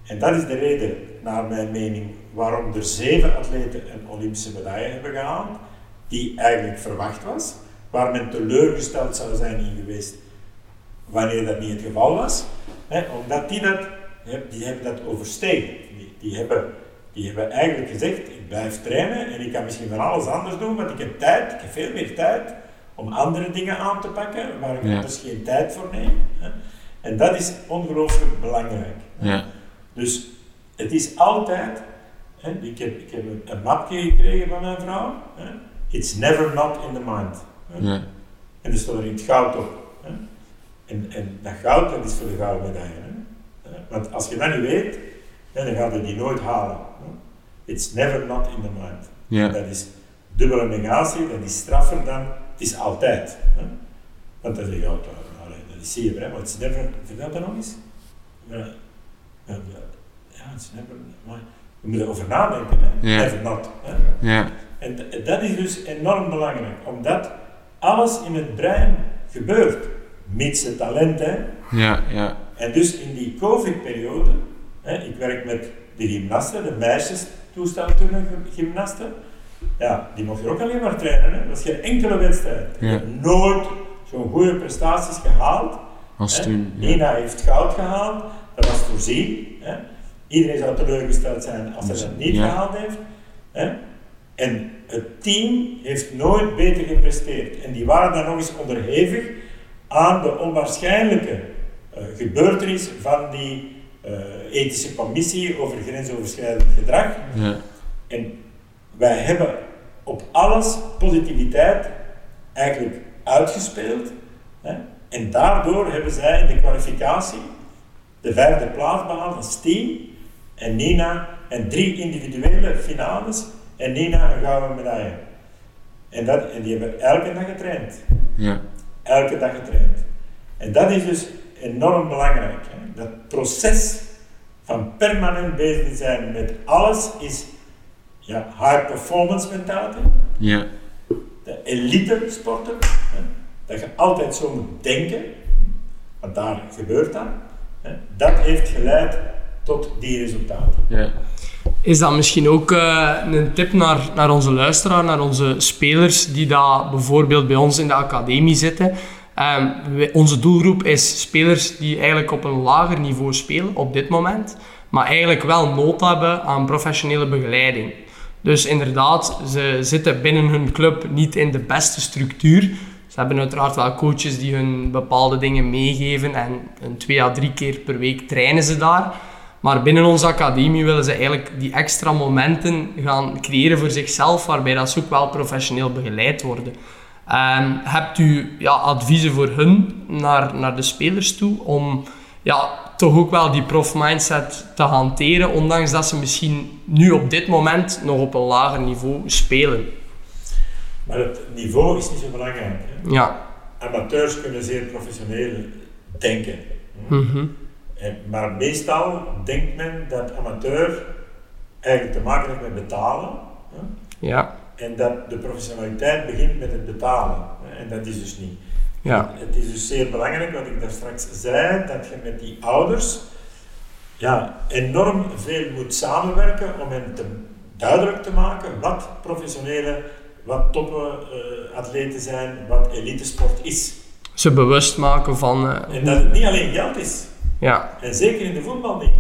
en dat is de reden, naar mijn mening, waarom er zeven atleten een Olympische medaille hebben gehaald, die eigenlijk verwacht was, waar men teleurgesteld zou zijn in geweest wanneer dat niet het geval was, hè, omdat die dat, die hebben dat overstegen. Die, die, hebben, die hebben eigenlijk gezegd, ik blijf trainen en ik kan misschien van alles anders doen, want ik heb tijd, ik heb veel meer tijd om andere dingen aan te pakken, waar ik Ja. anders geen tijd voor neem. Hè. En dat is ongelooflijk belangrijk. Ja, Dus het is altijd, ik, heb, ik heb een, een mapje gekregen van mijn vrouw, it's never not in the mind. Ja, En er staat er in het goud op. En, en dat goud, dat is voor de gouden medaille. Eh, Want als je dat niet weet, dan ga je die nooit halen. It's never not in the mind. ja, Dat is dubbele negatie, dat is straffer dan, het is altijd. Want dan zeg je, ja, dat, dat is zeer, hè, maar it's never, vertel dat nog eens? Ja, ja, ja, ja, it's never, maar je moet erover nadenken, hè. Hè. ja, En dat is dus enorm belangrijk, omdat alles in het brein gebeurt, mits het talent, hè. ja, ja, En dus in die COVID-periode, hè, ik werk met de gymnasten, de meisjes toestelturnen gymnasten, ja, die mochten ook alleen maar trainen. Hè. Dat is geen enkele wedstrijd. Ja. nooit zo'n goede prestaties gehaald. als toen. Ja, Nina heeft goud gehaald, dat was voorzien. Hè. Iedereen zou teleurgesteld zijn als hij dat niet Ja. gehaald heeft. Hè. En het team heeft nooit beter gepresteerd. En die waren dan nog eens onderhevig aan de onwaarschijnlijke eh, gebeurtenis van die eh, ethische commissie over grensoverschrijdend gedrag. ja, En wij hebben op alles positiviteit eigenlijk uitgespeeld. Hè? En daardoor hebben zij in de kwalificatie de vijfde plaats behaald als team. En Nina en drie individuele finales. En Nina een gouden medaille. En, dat, en die hebben elke dag getraind. ja, Elke dag getraind. En dat is dus enorm belangrijk. Hè? Dat proces van permanent bezig zijn met alles is ja, high performance mentality, ja, de elite sporten. Hè? Dat je altijd zo moet denken, want daar gebeurt dat. Hè? Dat heeft geleid tot die resultaten. ja, Is dat misschien ook eh, een tip naar, naar onze luisteraar, naar onze spelers die daar bijvoorbeeld bij ons in de academie zitten? Ehm, onze doelgroep is spelers die eigenlijk op een lager niveau spelen op dit moment, maar eigenlijk wel nood hebben aan professionele begeleiding. Dus inderdaad, ze zitten binnen hun club niet in de beste structuur. Ze hebben uiteraard wel coaches die hun bepaalde dingen meegeven en een twee à drie keer per week trainen ze daar. Maar binnen onze academie willen ze eigenlijk die extra momenten gaan creëren voor zichzelf, waarbij dat ze ook wel professioneel begeleid worden. Ehm, hebt u ja, adviezen voor hun naar, naar de spelers toe om ja, toch ook wel die prof-mindset te hanteren, ondanks dat ze misschien nu op dit moment nog op een lager niveau spelen? Maar het niveau is niet zo belangrijk. Hè? Ja. Amateurs kunnen zeer professioneel denken. Mhm. En, maar meestal denkt men dat amateur eigenlijk te maken heeft met betalen. Hè? Ja. En dat de professionaliteit begint met het betalen. hè. En dat is dus niet. Ja. Het is dus zeer belangrijk, wat ik daar straks zei, dat je met die ouders ja, enorm veel moet samenwerken om hen te, duidelijk te maken wat professionele, wat toppe eh, atleten zijn, wat elitesport is. Ze bewust maken van... eh, En dat het niet alleen geld is. Ja. En zeker in de voetbal niet.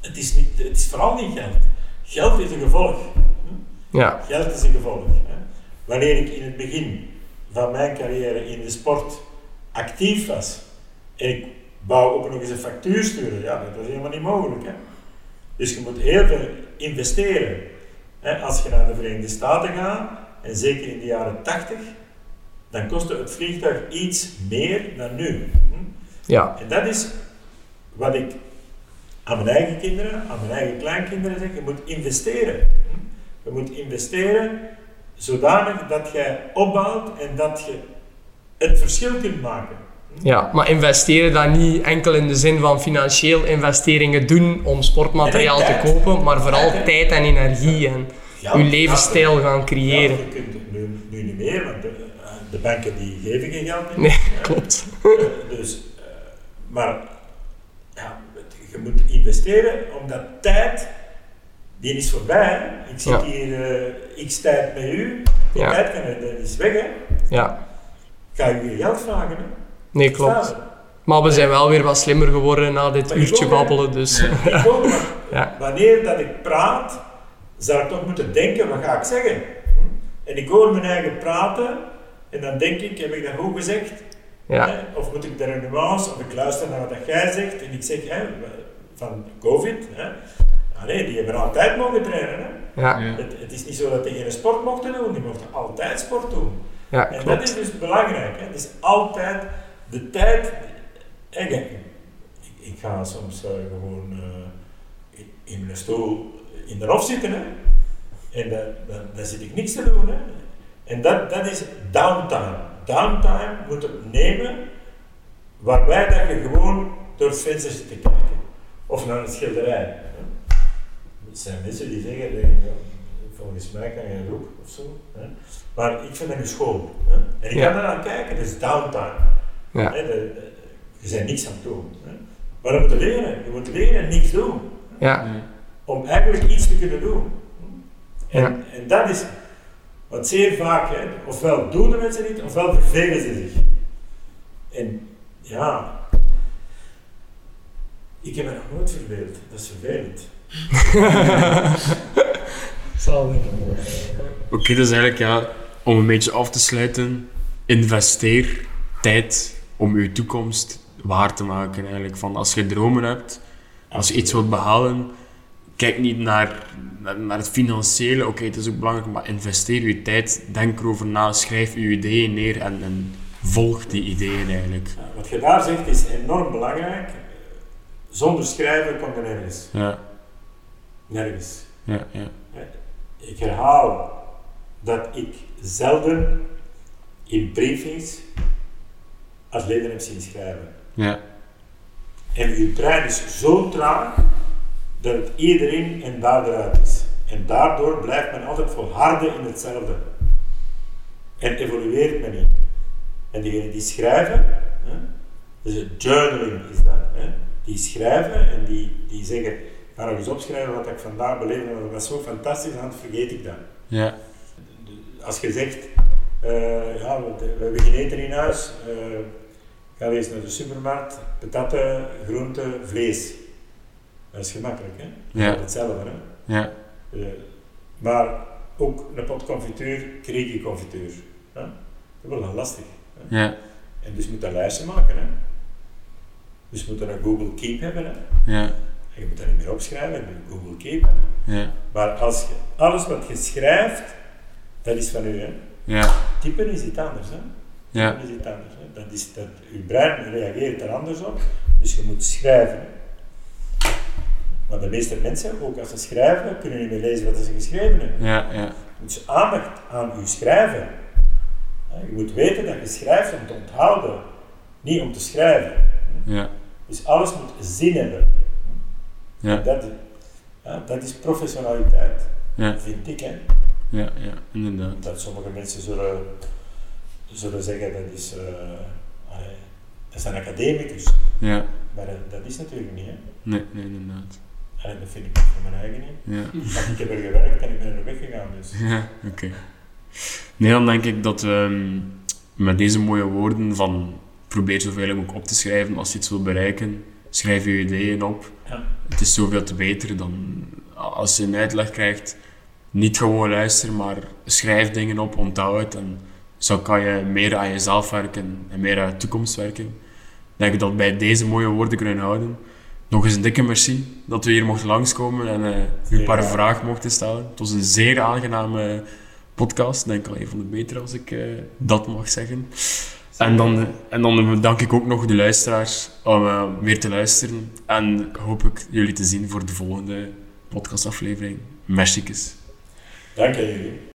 Het is, niet, het is vooral niet geld. Geld is een gevolg. Ja. Geld is een gevolg. Hè. Wanneer ik in het begin van mijn carrière in de sport actief was en ik wou ook nog eens een factuur sturen, ja, dat was helemaal niet mogelijk. Hè. Dus je moet heel veel investeren. Hè. Als je naar de Verenigde Staten gaat, en zeker in de jaren 80, dan kostte het vliegtuig iets meer dan nu. Hm. Ja. En dat is wat ik aan mijn eigen kinderen, aan mijn eigen kleinkinderen zeg. Je moet investeren. Je moet investeren zodanig dat jij opbouwt en dat je het verschil kunt maken. Ja, maar investeren dan niet enkel in de zin van financieel investeringen doen om sportmateriaal te kopen, maar vooral Tijd, en energie en uw levensstijl gaan creëren. je kunt nu, nu niet meer, want de, de banken die geven geen geld meer. Nee, [laughs] klopt. Eh, dus, eh, maar ja, je moet investeren omdat tijd, die is voorbij. hè. Ik zit Ja. hier eh, x tijd met u, die Ja. tijd kan, dat is weg. Hè. Ja, Ga je je geld vragen? Hè. nee, klopt. Maar we zijn wel weer wat slimmer geworden na dit Maar ik uurtje ook, babbelen, dus... Ja. Ik ook, maar [laughs] Ja. wanneer dat ik praat, zou ik toch moeten denken, wat ga ik zeggen? Hm? En ik hoor mijn eigen praten en dan denk ik, heb ik dat goed gezegd? Ja, Hè? Of moet ik daar een nuance, of ik luister naar wat dat jij zegt en ik zeg hè, van COVID, hè? Nee, die hebben altijd mogen trainen. Hè? ja, Ja. Het, het is niet zo dat die geen sport mochten doen, die mochten altijd sport doen. ja, En dat is dus belangrijk. Hè? Het is altijd de tijd. ik, ik ga soms eh, gewoon eh, in, in mijn stoel in de hof zitten. Hè? En dan, dan, dan zit ik niks te doen. Hè? En dat, dat is downtime. Downtime moet je nemen waarbij dat je gewoon door het venster zit te kijken. Of naar een schilderij. Hè? Er zijn mensen die zeggen, eh, ja, volgens mij kan je ook of zo. Hè? Maar ik vind dat nu schoon. Hè? En ik Ja. kan er aan kijken, dat is downtime. Ja. Hè? De- de- je bent niks aan het doen. Hè? Maar je moet leren. Je moet leren en niks doen. Ja, Om eigenlijk iets te kunnen doen. En, Ja. en dat is wat zeer vaak, hè, ofwel doen de mensen niet, ofwel vervelen ze zich. En ja, ik heb me nog nooit verveeld. Dat is vervelend. [laughs] Zalig. Oké, dus eigenlijk ja, om een beetje af te sluiten, investeer tijd om je toekomst waar te maken eigenlijk. Van als je dromen hebt, als je iets wilt behalen, kijk niet naar, naar, naar het financiële, oké, het is ook belangrijk, maar investeer je tijd, denk erover na, schrijf je ideeën neer en, en volg die ideeën eigenlijk. Ja, wat je daar zegt is enorm belangrijk. Zonder schrijven komt er nergens. Ja, Nergens. ja, ja. Ik herhaal dat ik zelden in briefings atleten heb zien schrijven. Ja, En uw brein is zo traag dat het iedereen en daar eruit is. En daardoor blijft men altijd volharden in hetzelfde. En evolueert men niet. En diegenen die schrijven, hè, dus het journaling is dat, hè, die schrijven en die, die zeggen, ik ga nog eens opschrijven wat ik vandaag beleefd heb, dat was zo fantastisch, dan vergeet ik dat. ja, Als je zegt, eh, ja, we, we hebben geen eten in huis, eh, ga eens naar de supermarkt, patatten, groenten, vlees. Dat is gemakkelijk, hè? Ja. Hetzelfde, hè? ja, Eh, maar ook een pot confituur, kreeg je confituur. Hè? Dat is wel lastig. Hè? ja, En dus je moet een lijstje maken, hè? Dus je moet een Google Keep hebben, hè? ja, En je moet dat niet meer opschrijven, in Google Keep. ja, Maar als je, alles wat je schrijft, dat is van u, hè? ja, Typen is iets anders, hè? ja, Dat is iets anders. Hè? Dat is dat, uw brein reageert er anders op, dus je moet schrijven. Maar de meeste mensen, ook als ze schrijven, kunnen niet meer lezen wat ze geschreven hebben. ja, ja, Je ze aandacht aan uw schrijven. Je moet weten dat je schrijft om te onthouden, niet om te schrijven. ja, Dus alles moet zin hebben. ja, Dat, ja, dat is professionaliteit, ja, vind ik. Hè. ja, ja, inderdaad. Dat sommige mensen zullen, zullen zeggen dat is, eh, dat is een academicus. Ja, Maar dat, dat is natuurlijk niet. Hè. nee, nee, inderdaad. Allee, dat vind ik voor mijn eigen niet. Ja. Ik heb er gewerkt en ik ben er weggegaan. Dus. Ja, oké. Nee, dan denk ik dat we met deze mooie woorden van probeer zoveel mogelijk op te schrijven als je iets wil bereiken. Schrijf je ideeën op. Ja. Het is zoveel te beter dan als je een uitleg krijgt. Niet gewoon luisteren, maar schrijf dingen op, onthoud het. En zo kan je meer aan jezelf werken en meer aan je toekomst werken. Ik denk dat we bij deze mooie woorden kunnen houden. Nog eens een dikke merci dat we hier mochten langskomen en eh, u een paar vragen mochten stellen. Het was een zeer aangename podcast. Denk al een van de betere als ik eh, dat mag zeggen. En dan, en dan bedank ik ook nog de luisteraars om eh, weer te luisteren. En hoop ik jullie te zien voor de volgende podcastaflevering. Merci. Dank jullie.